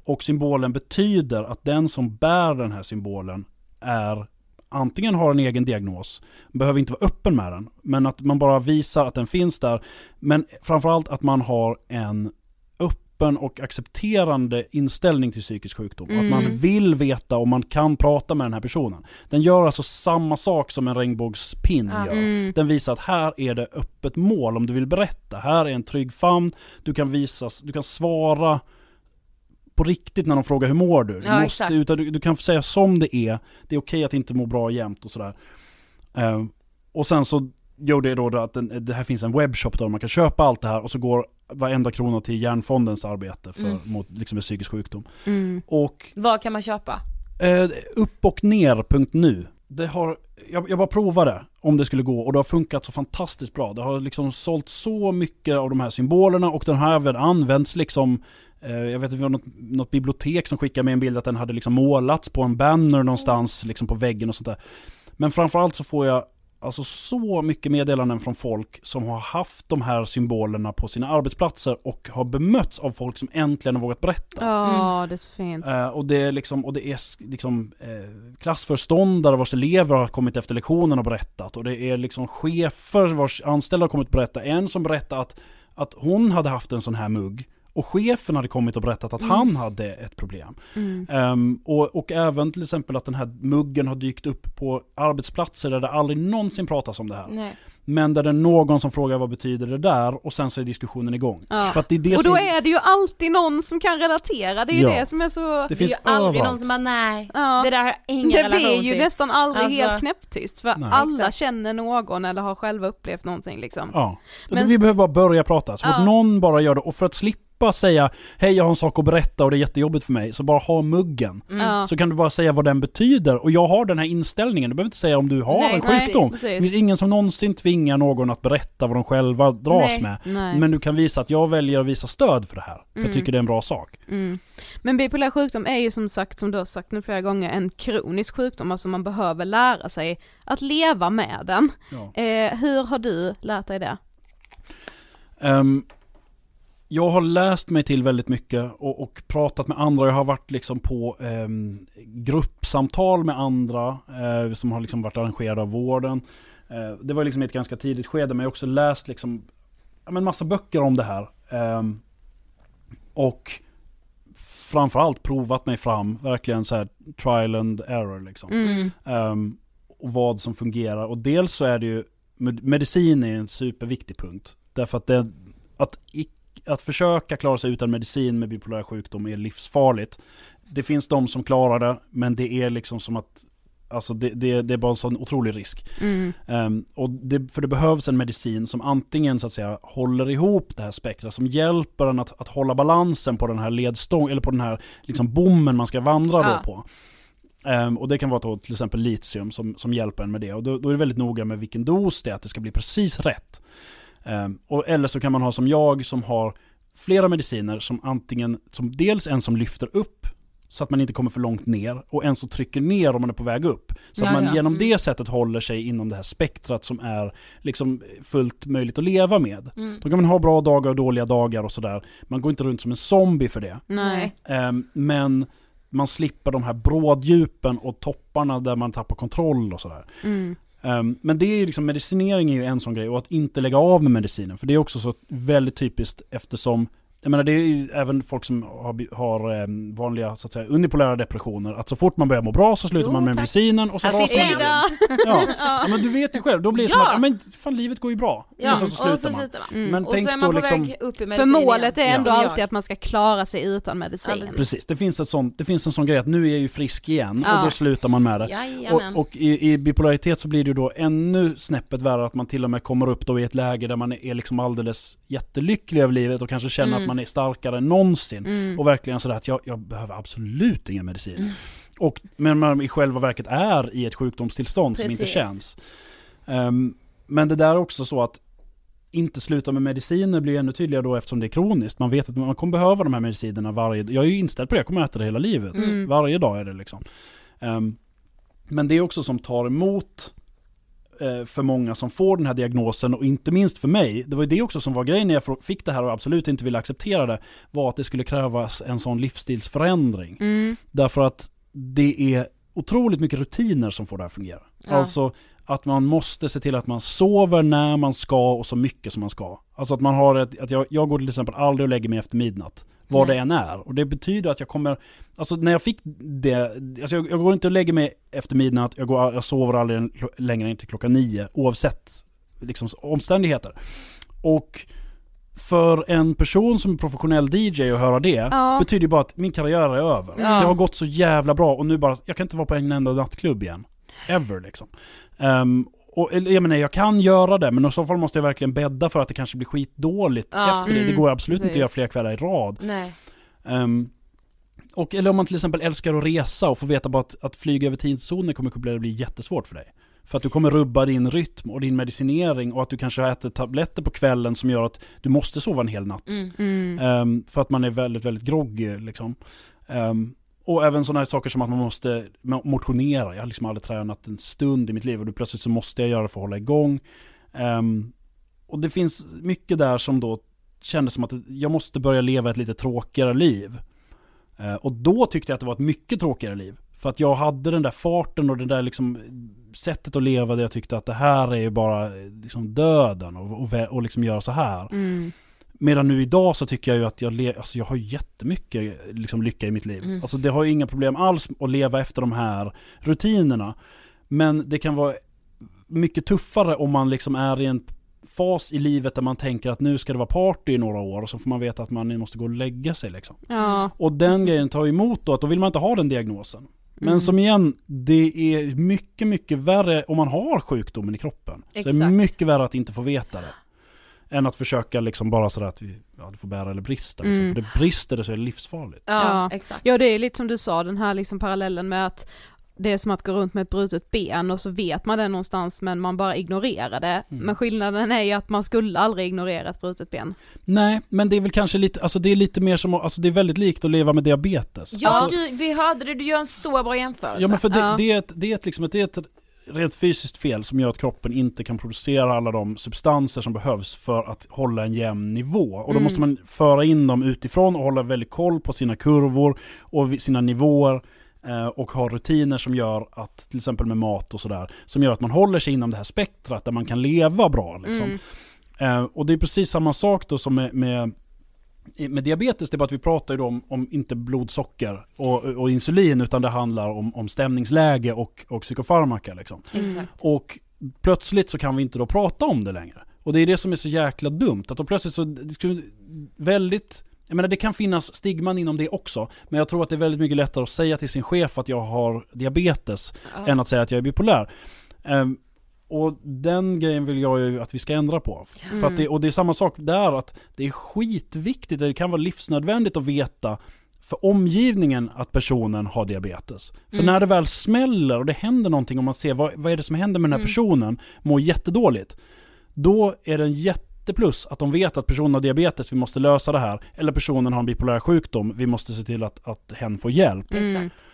Och symbolen betyder att den som bär den här symbolen är antingen har en egen diagnos, behöver inte vara öppen med den, men att man bara visar att den finns där. Men framförallt att man har en öppen och accepterande inställning till psykisk sjukdom. Och att man Mm. vill veta om man kan prata med den här personen. Den gör alltså samma sak som en regnbågspin Ja. gör. Mm. Den visar att här är det öppet mål om du vill berätta. Här är en trygg famn, du kan, visa, du kan svara på riktigt när de frågar hur mår du? Du, Ja, måste, exakt. utan du, du kan säga som det är, det är okej att inte må bra jämt och sådär. Ehm, och sen så gjorde jag då det att den, det här finns en webbshop där man kan köpa allt det här och så går varenda krona till Hjärnfondens arbete för, Mm. mot liksom, psykisk sjukdom. Mm. Och Vad kan man köpa? Eh, upp och ner.nu. Det har, jag, jag bara provade om det skulle gå och det har funkat så fantastiskt bra. Det har liksom sålt så mycket av de här symbolerna och den har även använts liksom jag vet att vi har något, något bibliotek som skickade med en bild att den hade liksom målats på en banner någonstans liksom på väggen och sånt där. Men framförallt så får jag alltså så mycket meddelanden från folk som har haft de här symbolerna på sina arbetsplatser och har bemötts av folk som äntligen har vågat berätta. Ja, det är så fint. Eh, och det är liksom, och det är liksom eh, klassförståndare vars elever har kommit efter lektionen och berättat. Och det är liksom chefer vars anställda har kommit och berättat. En som berättade att, att hon hade haft en sån här mugg. Och chefen hade kommit och berättat att han hade ett problem. Mm. Ehm, och, och även till exempel att den här muggen har dykt upp på arbetsplatser där det aldrig någonsin pratas om det här. Nej. Men där det är någon som frågar vad betyder det där och sen så är diskussionen igång. Ja. För att det är det Och då som, är det ju alltid någon som kan relatera, det är ju Ja. det som är så... det Det är finns ju aldrig överallt. någon som bara nej, Ja. det där har jag ingen det relation blir ju till. nästan aldrig Alltså- helt knäpptyst för Nej. alla Exakt. känner någon eller har själva upplevt någonting liksom. Ja, Men- vi behöver bara börja prata. Så Ja. någon bara gör det, och för att slippa säga Hej jag har en sak att berätta och det är jättejobbigt för mig, så bara ha muggen. Mm. Så kan du bara säga vad den betyder, och jag har den här inställningen. Du behöver inte säga om du har Nej, en nej, sjukdom. precis. Det finns ingen som någonsin tvingar någon att berätta vad de själva dras Nej. med. Nej. Men du kan visa att jag väljer att visa stöd för det här, för jag Mm. tycker det är en bra sak. Mm. Men bipolär sjukdom är ju som sagt, som du har sagt nu flera gånger, en kronisk sjukdom, alltså man behöver lära sig att leva med den. Ja. Eh, hur har du lärt dig det? Ehm, jag har läst mig till väldigt mycket och, och pratat med andra. Jag har varit liksom på ehm, gruppsamtal med andra eh, som har liksom varit arrangerade av vården. Eh, det var liksom ett ganska tidigt skede men jag har också läst liksom, ja, men massa böcker om det här. Ehm, och framförallt provat mig fram, verkligen så här trial and error liksom. Mm. Ehm, och vad som fungerar. Och dels så är det ju, med- medicin är en superviktig punkt. Därför att det, att, att försöka klara sig utan medicin med bipolär sjukdom är livsfarligt. Det finns de som klarar det, men det är liksom som att Alltså det, det, det är bara en sån otrolig risk. Mm. Ehm, och det, för det behövs en medicin som antingen så att säga håller ihop det här spektrat, som hjälper en att, att hålla balansen på den här ledstång, eller på den här liksom bommen man ska vandra Ja. då på. Ehm, och det kan vara då till exempel litium som, som hjälper en med det. Och då, då är det väldigt noga med vilken dos det är, att det ska bli precis rätt. Ehm, och, eller så kan man ha som jag som har flera mediciner som antingen, som dels en som lyfter upp så att man inte kommer för långt ner och en som trycker ner om man är på väg upp. Så att Ja, man genom Mm. det sättet håller sig inom det här spektrat som är liksom fullt möjligt att leva med. Mm. Då kan man ha bra dagar och dåliga dagar och sådär. Man går inte runt som en zombie för det. Ehm, men, man slipper de här bråddjupen och topparna där man tappar kontroll och sådär. Mm. Um, men det är ju liksom, medicinering är ju en sån grej och att inte lägga av med medicinen. För det är också så väldigt typiskt eftersom jag menar det är ju även folk som har, har um, vanliga så att säga unipolära depressioner. Att så fort man börjar må bra så slutar Jo, man med tack. medicinen och så Här rasar man igen. Ja. ja men du vet ju själv, då blir det som Ja. att, ja, men fan livet går ju bra. Ja, och så, så och slutar så man. slutar man. Mm. Men Och tänk så är man på liksom, väg upp i För medicin målet är ändå Som alltid att man ska klara sig utan medicin. Ja, precis. precis, det finns, ett sånt, det finns en sån grej att nu är jag ju frisk igen Ja. och då slutar man med det. Och, och i, i bipolaritet så blir det ju då ännu snäppet värre att man till och med kommer upp då i ett läge där man är liksom alldeles jättelycklig över livet och kanske känner Mm. att man är starkare än någonsin. Mm. Och verkligen sådär att jag, jag behöver absolut ingen medicin. Och, men man i själva verket är i ett sjukdomstillstånd som inte Precis. känns. Ehm, men det där är också så att inte sluta med mediciner blir ännu tydligare då eftersom det är kroniskt. Man vet att man kommer behöva de här medicinerna varje Jag är ju inställd på det, jag kommer äta det hela livet. Mm. Varje dag är det liksom. Ehm, men det är också som tar emot för många som får den här diagnosen och inte minst för mig. Det var ju det också som var grejen när jag fick det här och absolut inte ville acceptera det. Var att det skulle krävas en sån livsstilsförändring. Mm. Därför att det är otroligt mycket rutiner som får det här att fungera. Ja. Alltså att man måste se till att man sover när man ska och så mycket som man ska. Alltså att man har ett, att jag, jag går till exempel aldrig och lägger mig efter midnatt. Vad Nej. det än är. Och det betyder att jag kommer, alltså när jag fick det, alltså jag, jag går inte och lägger mig efter midnatt, jag, går, jag sover aldrig längre än till klockan nio, oavsett liksom, omständigheter. Och för en person som är professionell DJ och höra det, Ja. betyder ju bara att min karriär är över. Ja. Det har gått så jävla bra och nu bara, jag kan inte vara på en enda nattklubb igen. Ever liksom. Ehm, och jag menar, jag kan göra det, men i så fall måste jag verkligen bädda för att det kanske blir skitdåligt Ja. efter det. Det Mm, går absolut inte att göra precis. flera kvällar i rad. Nej. Ehm, och, eller om man till exempel älskar att resa och får veta bara att, att flyga över tidszoner kommer att bli jättesvårt för dig. För att du kommer rubba din rytm och din medicinering och att du kanske äter tabletter på kvällen som gör att du måste sova en hel natt. Mm. Mm. Ehm, för att man är väldigt, väldigt groggy liksom. Ehm, och även sådana här saker som att man måste motionera. Jag har liksom aldrig tränat en stund i mitt liv och då plötsligt så måste jag göra det för att hålla igång. Um, och det finns mycket där som då kändes som att jag måste börja leva ett lite tråkigare liv. Uh, och då tyckte jag att det var ett mycket tråkigare liv. För att jag hade den där farten och det där liksom sättet att leva där jag tyckte att det här är ju bara eh, liksom döden och, och, och liksom göra så här. Mm. Medan nu idag så tycker jag ju att jag, le- alltså jag har jättemycket liksom lycka i mitt liv. Mm. Alltså det har ju inga problem alls att leva efter de här rutinerna. Men det kan vara mycket tuffare om man liksom är i en fas i livet där man tänker att nu ska det vara party i några år och så får man veta att man måste gå och lägga sig liksom. Ja. Och den grejen tar emot då att då vill man inte ha den diagnosen. Men Mm. som igen, det är mycket, mycket värre om man har sjukdomen i kroppen. Så det är Exakt. mycket värre att inte få veta det. Än att försöka liksom bara sådär att vi, ja, det får bära eller brista. Liksom. Mm. För det brister det så är det livsfarligt. Ja, Ja. exakt. ja, det är lite som du sa, den här liksom parallellen med att det är som att gå runt med ett brutet ben och så vet man det någonstans men man bara ignorerar det. Mm. Men skillnaden är ju att man skulle aldrig ignorera ett brutet ben. Nej, men det är väl kanske lite, alltså det är lite mer som, alltså det är väldigt likt att leva med diabetes. Ja, alltså, vi hörde det, du gör en så bra jämförelse. ja men för det, Ja. det, är ett, det är ett, liksom det är ett rent fysiskt fel som gör att kroppen inte kan producera alla de substanser som behövs för att hålla en jämn nivå. Och då Mm. måste man föra in dem utifrån och hålla väldigt koll på sina kurvor och sina nivåer eh, och ha rutiner som gör att, till exempel med mat och sådär, som gör att man håller sig inom det här spektrat där man kan leva bra. Liksom. Mm. Eh, och det är precis samma sak då som med, med, med diabetes, det är bara att vi pratar ju då om, om inte blodsocker och, och insulin, utan det handlar om, om stämningsläge och, och psykofarmaka. Liksom. Exakt. Och plötsligt så kan vi inte då prata om det längre. Och det är det som är så jäkla dumt, att då plötsligt så, det skulle väldigt jag menar det kan finnas stigman inom det också, men jag tror att det är väldigt mycket lättare att säga till sin chef att jag har diabetes Ja. än att säga att jag är bipolär. Ehm, och den grejen vill jag ju att vi ska ändra på. För att det, och det är samma sak där, att det är skitviktigt, det kan vara livsnödvändigt att veta för omgivningen att personen har diabetes. För Mm. när det väl smäller och det händer någonting och man ser vad, vad är det som händer med den här Mm. personen, mår jättedåligt. Då är det en jätteplus att de vet att personen har diabetes, vi måste lösa det här. Eller personen har en bipolär sjukdom, vi måste se till att, att hen får hjälp. Mm. Exakt.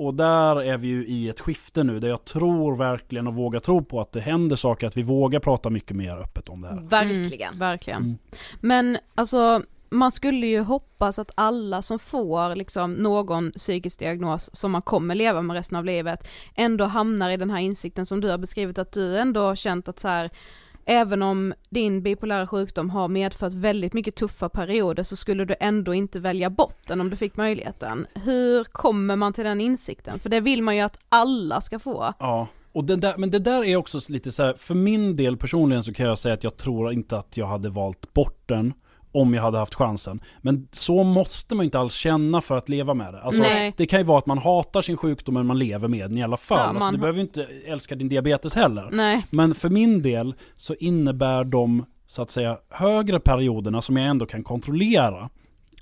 Och där är vi ju i ett skifte nu, där jag tror verkligen och vågar tro på att det händer saker, att vi vågar prata mycket mer öppet om det här. Verkligen. Mm, verkligen. Mm. Men alltså, man skulle ju hoppas att alla som får liksom någon psykisk diagnos som man kommer leva med resten av livet ändå hamnar i den här insikten som du har beskrivit att du ändå har känt att så här även om din bipolära sjukdom har medfört väldigt mycket tuffa perioder så skulle du ändå inte välja bort den om du fick möjligheten. Hur kommer man till den insikten? För det vill man ju att alla ska få. Ja, och det där, men det där är också lite så här, för min del personligen så kan jag säga att jag tror inte att jag hade valt bort den om jag hade haft chansen. Men så måste man inte alls känna för att leva med det. Alltså, Nej. det kan ju vara att man hatar sin sjukdom men man lever med den i alla fall. Ja, alltså, man du har- behöver ju inte älska din diabetes heller. Nej. Men för min del så innebär de så att säga högre perioderna som jag ändå kan kontrollera.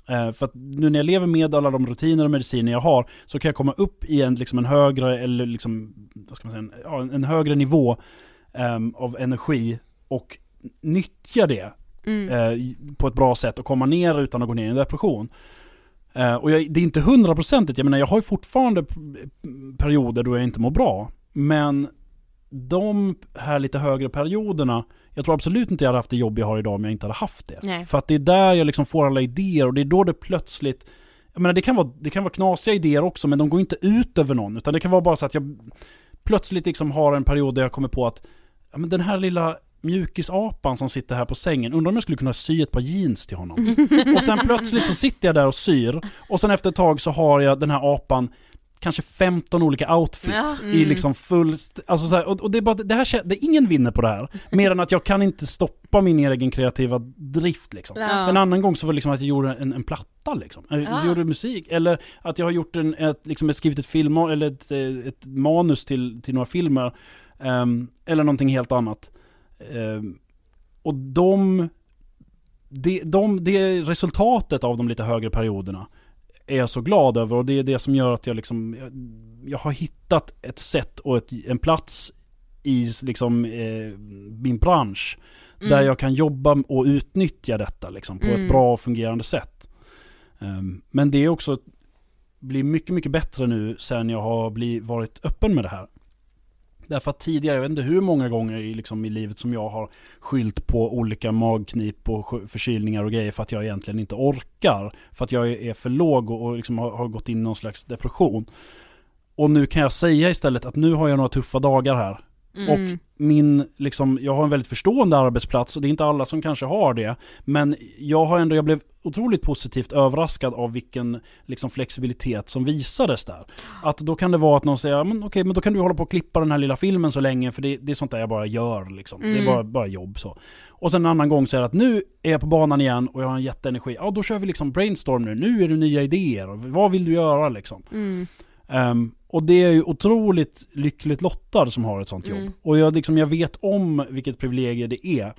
Eh, för att nu när jag lever med alla de rutiner och mediciner jag har så kan jag komma upp i en, liksom en högre, eller liksom, vad ska man säga, en, en, högre nivå ehm, av energi och nyttja det Mm. eh, på ett bra sätt och komma ner utan att gå ner i en depression. Eh, och jag, det är inte hundraprocentigt, jag menar jag har ju fortfarande perioder då jag inte mår bra. Men de här lite högre perioderna, jag tror absolut inte jag hade haft det jobb jag har idag om jag inte hade haft det. Nej. För att det är där jag liksom får alla idéer och det är då det plötsligt jag menar det kan, vara, det kan vara knasiga idéer också men de går inte ut över någon utan det kan vara bara så att jag plötsligt liksom har en period där jag kommer på att ja, men den här lilla mjukisapan som sitter här på sängen, undrar om jag skulle kunna sy ett par jeans till honom. och sen plötsligt så sitter jag där och syr och sen efter ett tag så har jag den här apan kanske 15 olika outfits Ja. i liksom full... Alltså så här, och, och det är bara, det här det är ingen vinner på det här. Mer än att jag kan inte stoppa min egen kreativa drift liksom. Ja. En annan gång så var det liksom att jag gjorde en, en platta liksom. Jag Ah. gjorde musik. Eller att jag har gjort en, ett, liksom ett skrivit ett film eller ett, eh, ett manus till, till några filmer. Ehm, eller någonting helt annat. Ehm, och de, det, de, det resultatet av de lite högre perioderna är jag så glad över och det är det som gör att jag liksom, jag, jag har hittat ett sätt och ett, en plats i liksom eh, min bransch där jag kan jobba och utnyttja detta liksom på Mm. ett bra och fungerande sätt. Ehm, men det är också, blir mycket, mycket bättre nu sen jag har blivit, varit öppen med det här. Därför att tidigare, jag vet inte hur många gånger i, liksom, i livet som jag har skylt på olika magknip och förkylningar och grejer för att jag egentligen inte orkar. För att jag är är för låg och, och liksom har, har gått in i någon slags depression. Och nu kan jag säga istället att nu har jag några tuffa dagar här. Mm. Och min, liksom, jag har en väldigt förstående arbetsplats och det är inte alla som kanske har det. Men jag har ändå, jag blev otroligt positivt överraskad av vilken liksom, flexibilitet som visades där. Att då kan det vara att någon säger, "Ja, men okej men då kan du hålla på och klippa den här lilla filmen så länge för det, det är sånt där jag bara gör liksom. Det är Mm. bara, bara jobb så. Och sen en annan gång så är det att nu är jag på banan igen och jag har en jätteenergi. Ja då kör vi liksom brainstorm nu, nu är det nya idéer. Vad vill du göra liksom? Mm. Ehm, och det är ju otroligt lyckligt lottad som har ett sånt jobb. Mm. Och jag, liksom, jag vet om vilket privilegium det är.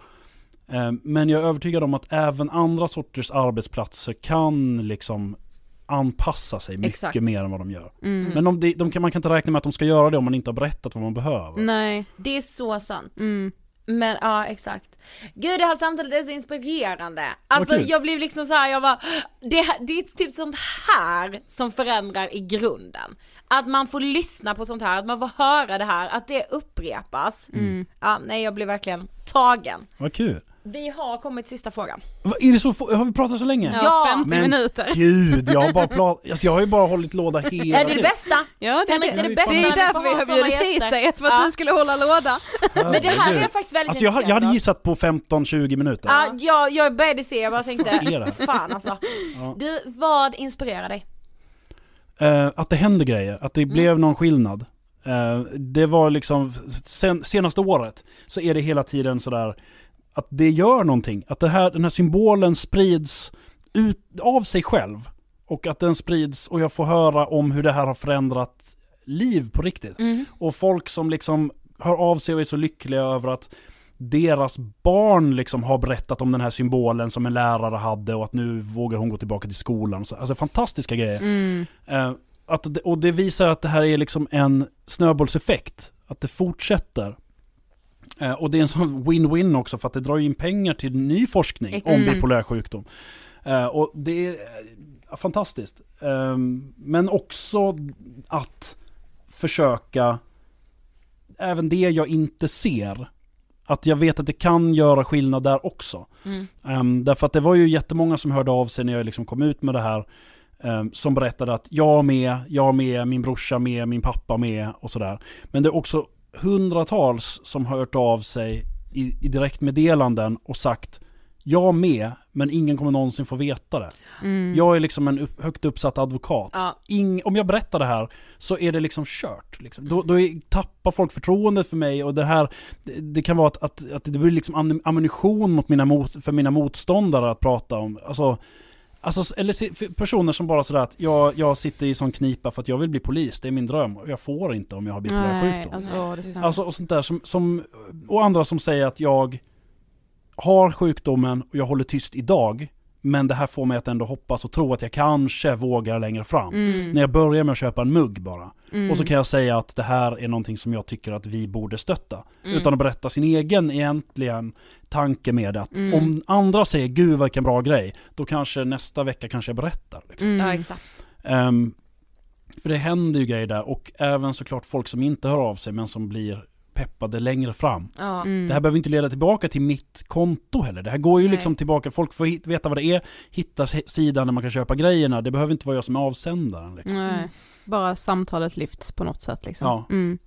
Ehm, men jag är övertygad om att även andra sorters arbetsplatser kan liksom anpassa sig mycket Exakt. mer än vad de gör. Mm. Men de, de, kan, man kan inte räkna med att de ska göra det om man inte har berättat vad man behöver. Nej. Det är så sant. Mm. Men ja, exakt. Gud det här samtalet är så inspirerande. Alltså kul. jag blev liksom så här, jag bara, det, här- det är typ sånt här som förändrar i grunden. Att man får lyssna på sånt här, att man får höra det här, att det upprepas. Ja, nej jag blev verkligen tagen. Vad kul. Vi har kommit till sista frågan. Va, är det så, har vi pratat så länge? Ja, Ja, 50 Men minuter. gud, jag har bara plat, alltså, jag har ju bara hållit låda hela Är det det bästa? Ja, det, Henrik, det är det det, bästa det är därför vi ha har bjudit hit dig, för att Ja. du skulle hålla låda. Men det här är jag faktiskt väldigt Alltså jag, jag hade gissat på 15-20 minuter. Ja, jag, jag började se, jag bara är tänkte, fan alltså. Ja. Du, vad inspirerar dig? Eh, att det händer grejer, att Mm. det blev någon skillnad. Eh, det var liksom, sen, senaste året så är det hela tiden sådär att det gör någonting. Att det här, den här symbolen sprids ut av sig själv. Och att den sprids och jag får höra om hur det här har förändrat liv på riktigt. Mm. Och folk som liksom hör av sig och är så lyckliga över att deras barn liksom har berättat om den här symbolen som en lärare hade och att nu vågar hon gå tillbaka till skolan. Så- Alltså fantastiska grejer. Mm. Eh, att och det visar att det här är liksom en snöbollseffekt. Att det fortsätter. Eh, och det är en sån win-win också för att det drar in pengar till ny forskning om Exakt. bipolär sjukdom. Eh, och det är fantastiskt. Eh, men också att försöka, även det jag inte ser, att jag vet att det kan göra skillnad där också. Mm. Ehm, därför att det var ju jättemånga som hörde av sig när jag liksom kom ut med det här. ehm, som berättade att jag med, jag med, min brorsa med, min pappa med och sådär. Men det är också hundratals som har hört av sig i, i direktmeddelanden och sagt jag med, men ingen kommer någonsin få veta det. Mm. Jag är liksom en upp, högt uppsatt advokat. Ja. Ing, om jag berättar det här så är det liksom kört. Liksom. Då, då är, tappar folk förtroendet för mig och det här, det, det kan vara att, att, att det blir liksom am- ammunition mot mina mot, för mina motståndare att prata om. Alltså, alltså, eller personer som bara sådär att jag, jag sitter i sån knipa för att jag vill bli polis, det är min dröm. Och jag får inte om jag har bipolär sjukdom. alltså, Alltså och sånt där som, som, och andra som säger att jag har sjukdomen och jag håller tyst idag. Men det här får mig att ändå hoppas och tro att jag kanske vågar längre fram. Mm. När jag börjar med att köpa en mugg bara. Mm. Och så kan jag säga att det här är någonting som jag tycker att vi borde stötta. Mm. Utan att berätta sin egen egentligen tanke med det. Att Mm. om andra säger gud vilken bra grej, då kanske nästa vecka kanske jag berättar. Liksom. Mm. Ja exakt. Ehm, för det händer ju grejer där och även såklart folk som inte hör av sig men som blir peppade längre fram. Ja. Mm. Det här behöver inte leda tillbaka till mitt konto heller. Det här går ju Nej. liksom tillbaka, folk får hit, veta vad det är, hitta sidan där man kan köpa grejerna. Det behöver inte vara jag som är avsändaren. Liksom. Nej. Bara samtalet lyfts på något sätt liksom. Ja. Mm.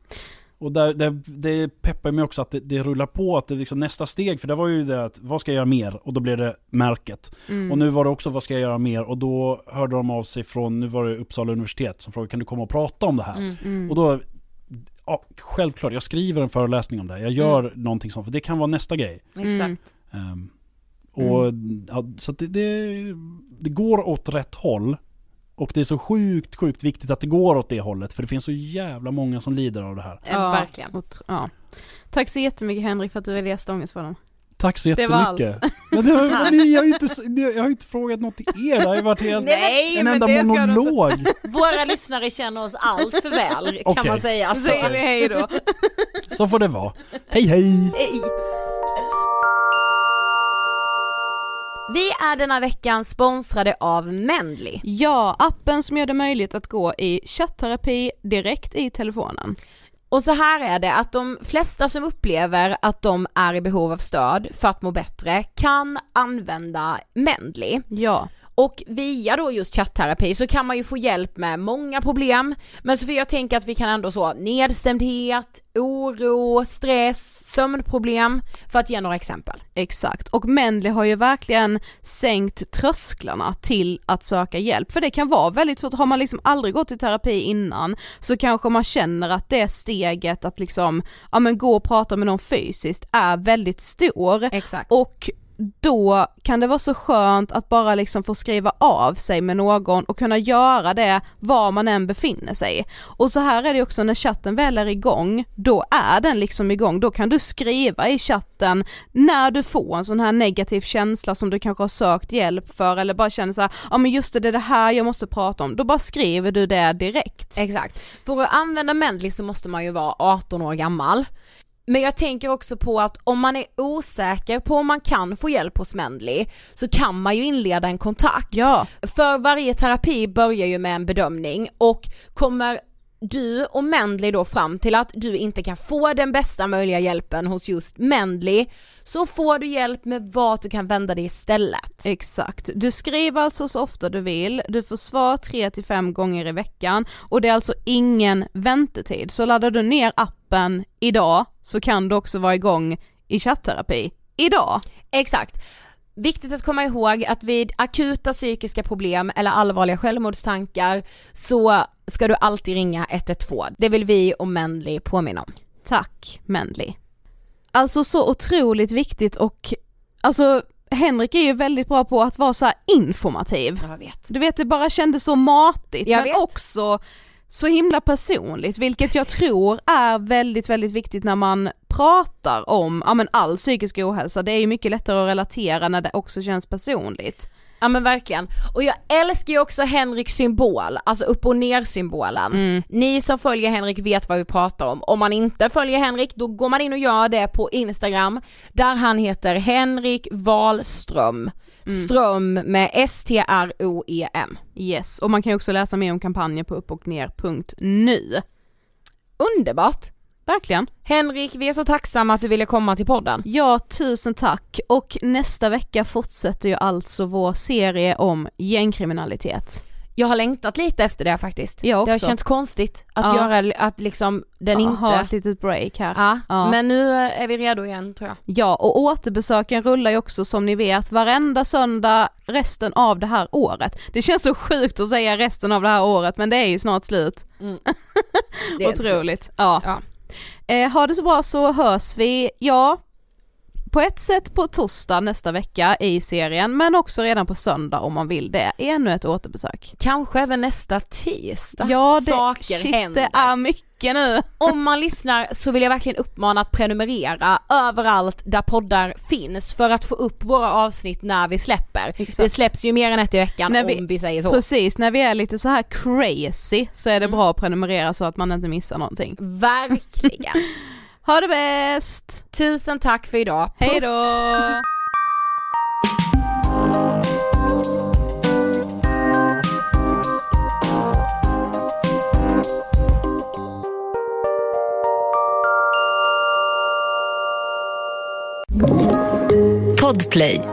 Och där, det, det peppar mig också att det, det rullar på, att det liksom nästa steg, för det var ju det att vad ska jag göra mer? Och då blev det märket. Mm. Och nu var det också vad ska jag göra mer? Och då hörde de av sig från, nu var det Uppsala universitet som frågade kan du komma och prata om det här? Mm. Mm. Och då, ja, självklart, jag skriver en föreläsning om det. Jag gör någonting sånt, för det kan vara nästa grej. Exakt. Ehm, och ja, så att det, det, det går åt rätt håll. Och det är så sjukt, sjukt viktigt att det går åt det hållet. För det finns så jävla många som lider av det här. Ja, verkligen. ja. Tack så jättemycket Henrik för att du ville gästa Ångestpodden. Tack så Det var jättemycket. Men det, jag, har inte, jag har inte frågat något till er, det har ju varit helt, Nej, en men enda monolog. Våra lyssnare känner oss allt för väl kan Okej. man säga. Så Så. säger vi hej då. Så får det vara. Hej hej! Hej. Vi är denna veckan sponsrade av Mendly. Ja, appen som gör det möjligt att gå i chatterapi direkt i telefonen. Och så här är det att de flesta som upplever att de är i behov av stöd för att må bättre kan använda Mendly. Ja. Och via då just chattterapi så kan man ju få hjälp med många problem. Men Sofia jag tänker att vi kan ändå så nedstämdhet, oro, stress, sömnproblem för att ge några exempel. Exakt, och Mendley har ju verkligen sänkt trösklarna till att söka hjälp, för det kan vara väldigt svårt, har man liksom aldrig gått i terapi innan så kanske man känner att det steget att liksom, ja men gå och prata med någon fysiskt är väldigt stor Exakt. och då kan det vara så skönt att bara liksom få skriva av sig med någon och kunna göra det var man än befinner sig. Och så här är det också när chatten väl är igång, då är den liksom igång, då kan du skriva i chatten när du får en sån här negativ känsla som du kanske har sökt hjälp för eller bara känner så här, ja men just det, det är det här jag måste prata om, då bara skriver du det direkt. Exakt. För att använda Mendley liksom så måste man ju vara 18 år gammal. Men jag tänker också på att om man är osäker på om man kan få hjälp hos Mendley så kan man ju inleda en kontakt. Ja, För varje terapi börjar ju med en bedömning och kommer du och Mendley då fram till att du inte kan få den bästa möjliga hjälpen hos just Mendley så får du hjälp med vart du kan vända dig istället. Exakt. Du skriver alltså så ofta du vill, du får svar 3-5 gånger i veckan och det är alltså ingen väntetid. Så laddar du ner appen idag så kan du också vara igång i chattterapi idag. Exakt. Viktigt att komma ihåg att vid akuta psykiska problem eller allvarliga självmordstankar så ska du alltid ringa 112. Det vill vi och Mendley påminna om. Tack Mendley. Alltså så otroligt viktigt och alltså Henrik är ju väldigt bra på att vara så informativ. Jag vet. Du vet det bara kändes så matigt Jag men vet. också så himla personligt vilket jag tror är väldigt väldigt viktigt när man pratar om ja, men all psykisk ohälsa. Det är ju mycket lättare att relatera när det också känns personligt. Ja men verkligen. Och jag älskar ju också Henriks symbol, alltså upp och ner symbolen. Ni som följer Henrik vet vad vi pratar om. Om man inte följer Henrik då går man in och gör det på Instagram där han heter Henrik Wahlström. Ström med S-T-R-O-E-M. Yes, och man kan ju också läsa mer om kampanjen på uppochner.nu. Underbart! Verkligen. Henrik, vi är så tacksamma att du ville komma till podden. Ja, tusen tack. Och nästa vecka fortsätter ju alltså vår serie om gängkriminalitet. Jag har längtat lite efter det faktiskt. Jag också. Det har känts konstigt att Ja. göra, att liksom den Ja, inte... Ha ett litet break här. Ja, Ja. men nu är vi redo igen tror jag. Ja, och återbesöken rullar ju också som ni vet varenda söndag resten av det här året. Det känns så sjukt att säga resten av det här året men det är ju snart slut. Det är helt Otroligt. Ja. Eh, ha det så bra så hörs vi, ja, på ett sätt på torsdag nästa vecka i serien men också redan på söndag om man vill det. Ännu ett återbesök. Kanske även nästa tisdag. Ja, det, Saker shit, händer. det är mycket nu. Om man lyssnar så vill jag verkligen uppmana att prenumerera överallt där poddar finns för att få upp våra avsnitt när vi släpper. Exakt. Det släpps ju mer än ett i veckan När vi- om vi säger så. Precis, när vi är lite så här crazy så är det Mm. bra att prenumerera så att man inte missar någonting. Verkligen. Ha det bäst! Tusen tack för idag. Puss. Hej då! Podplay.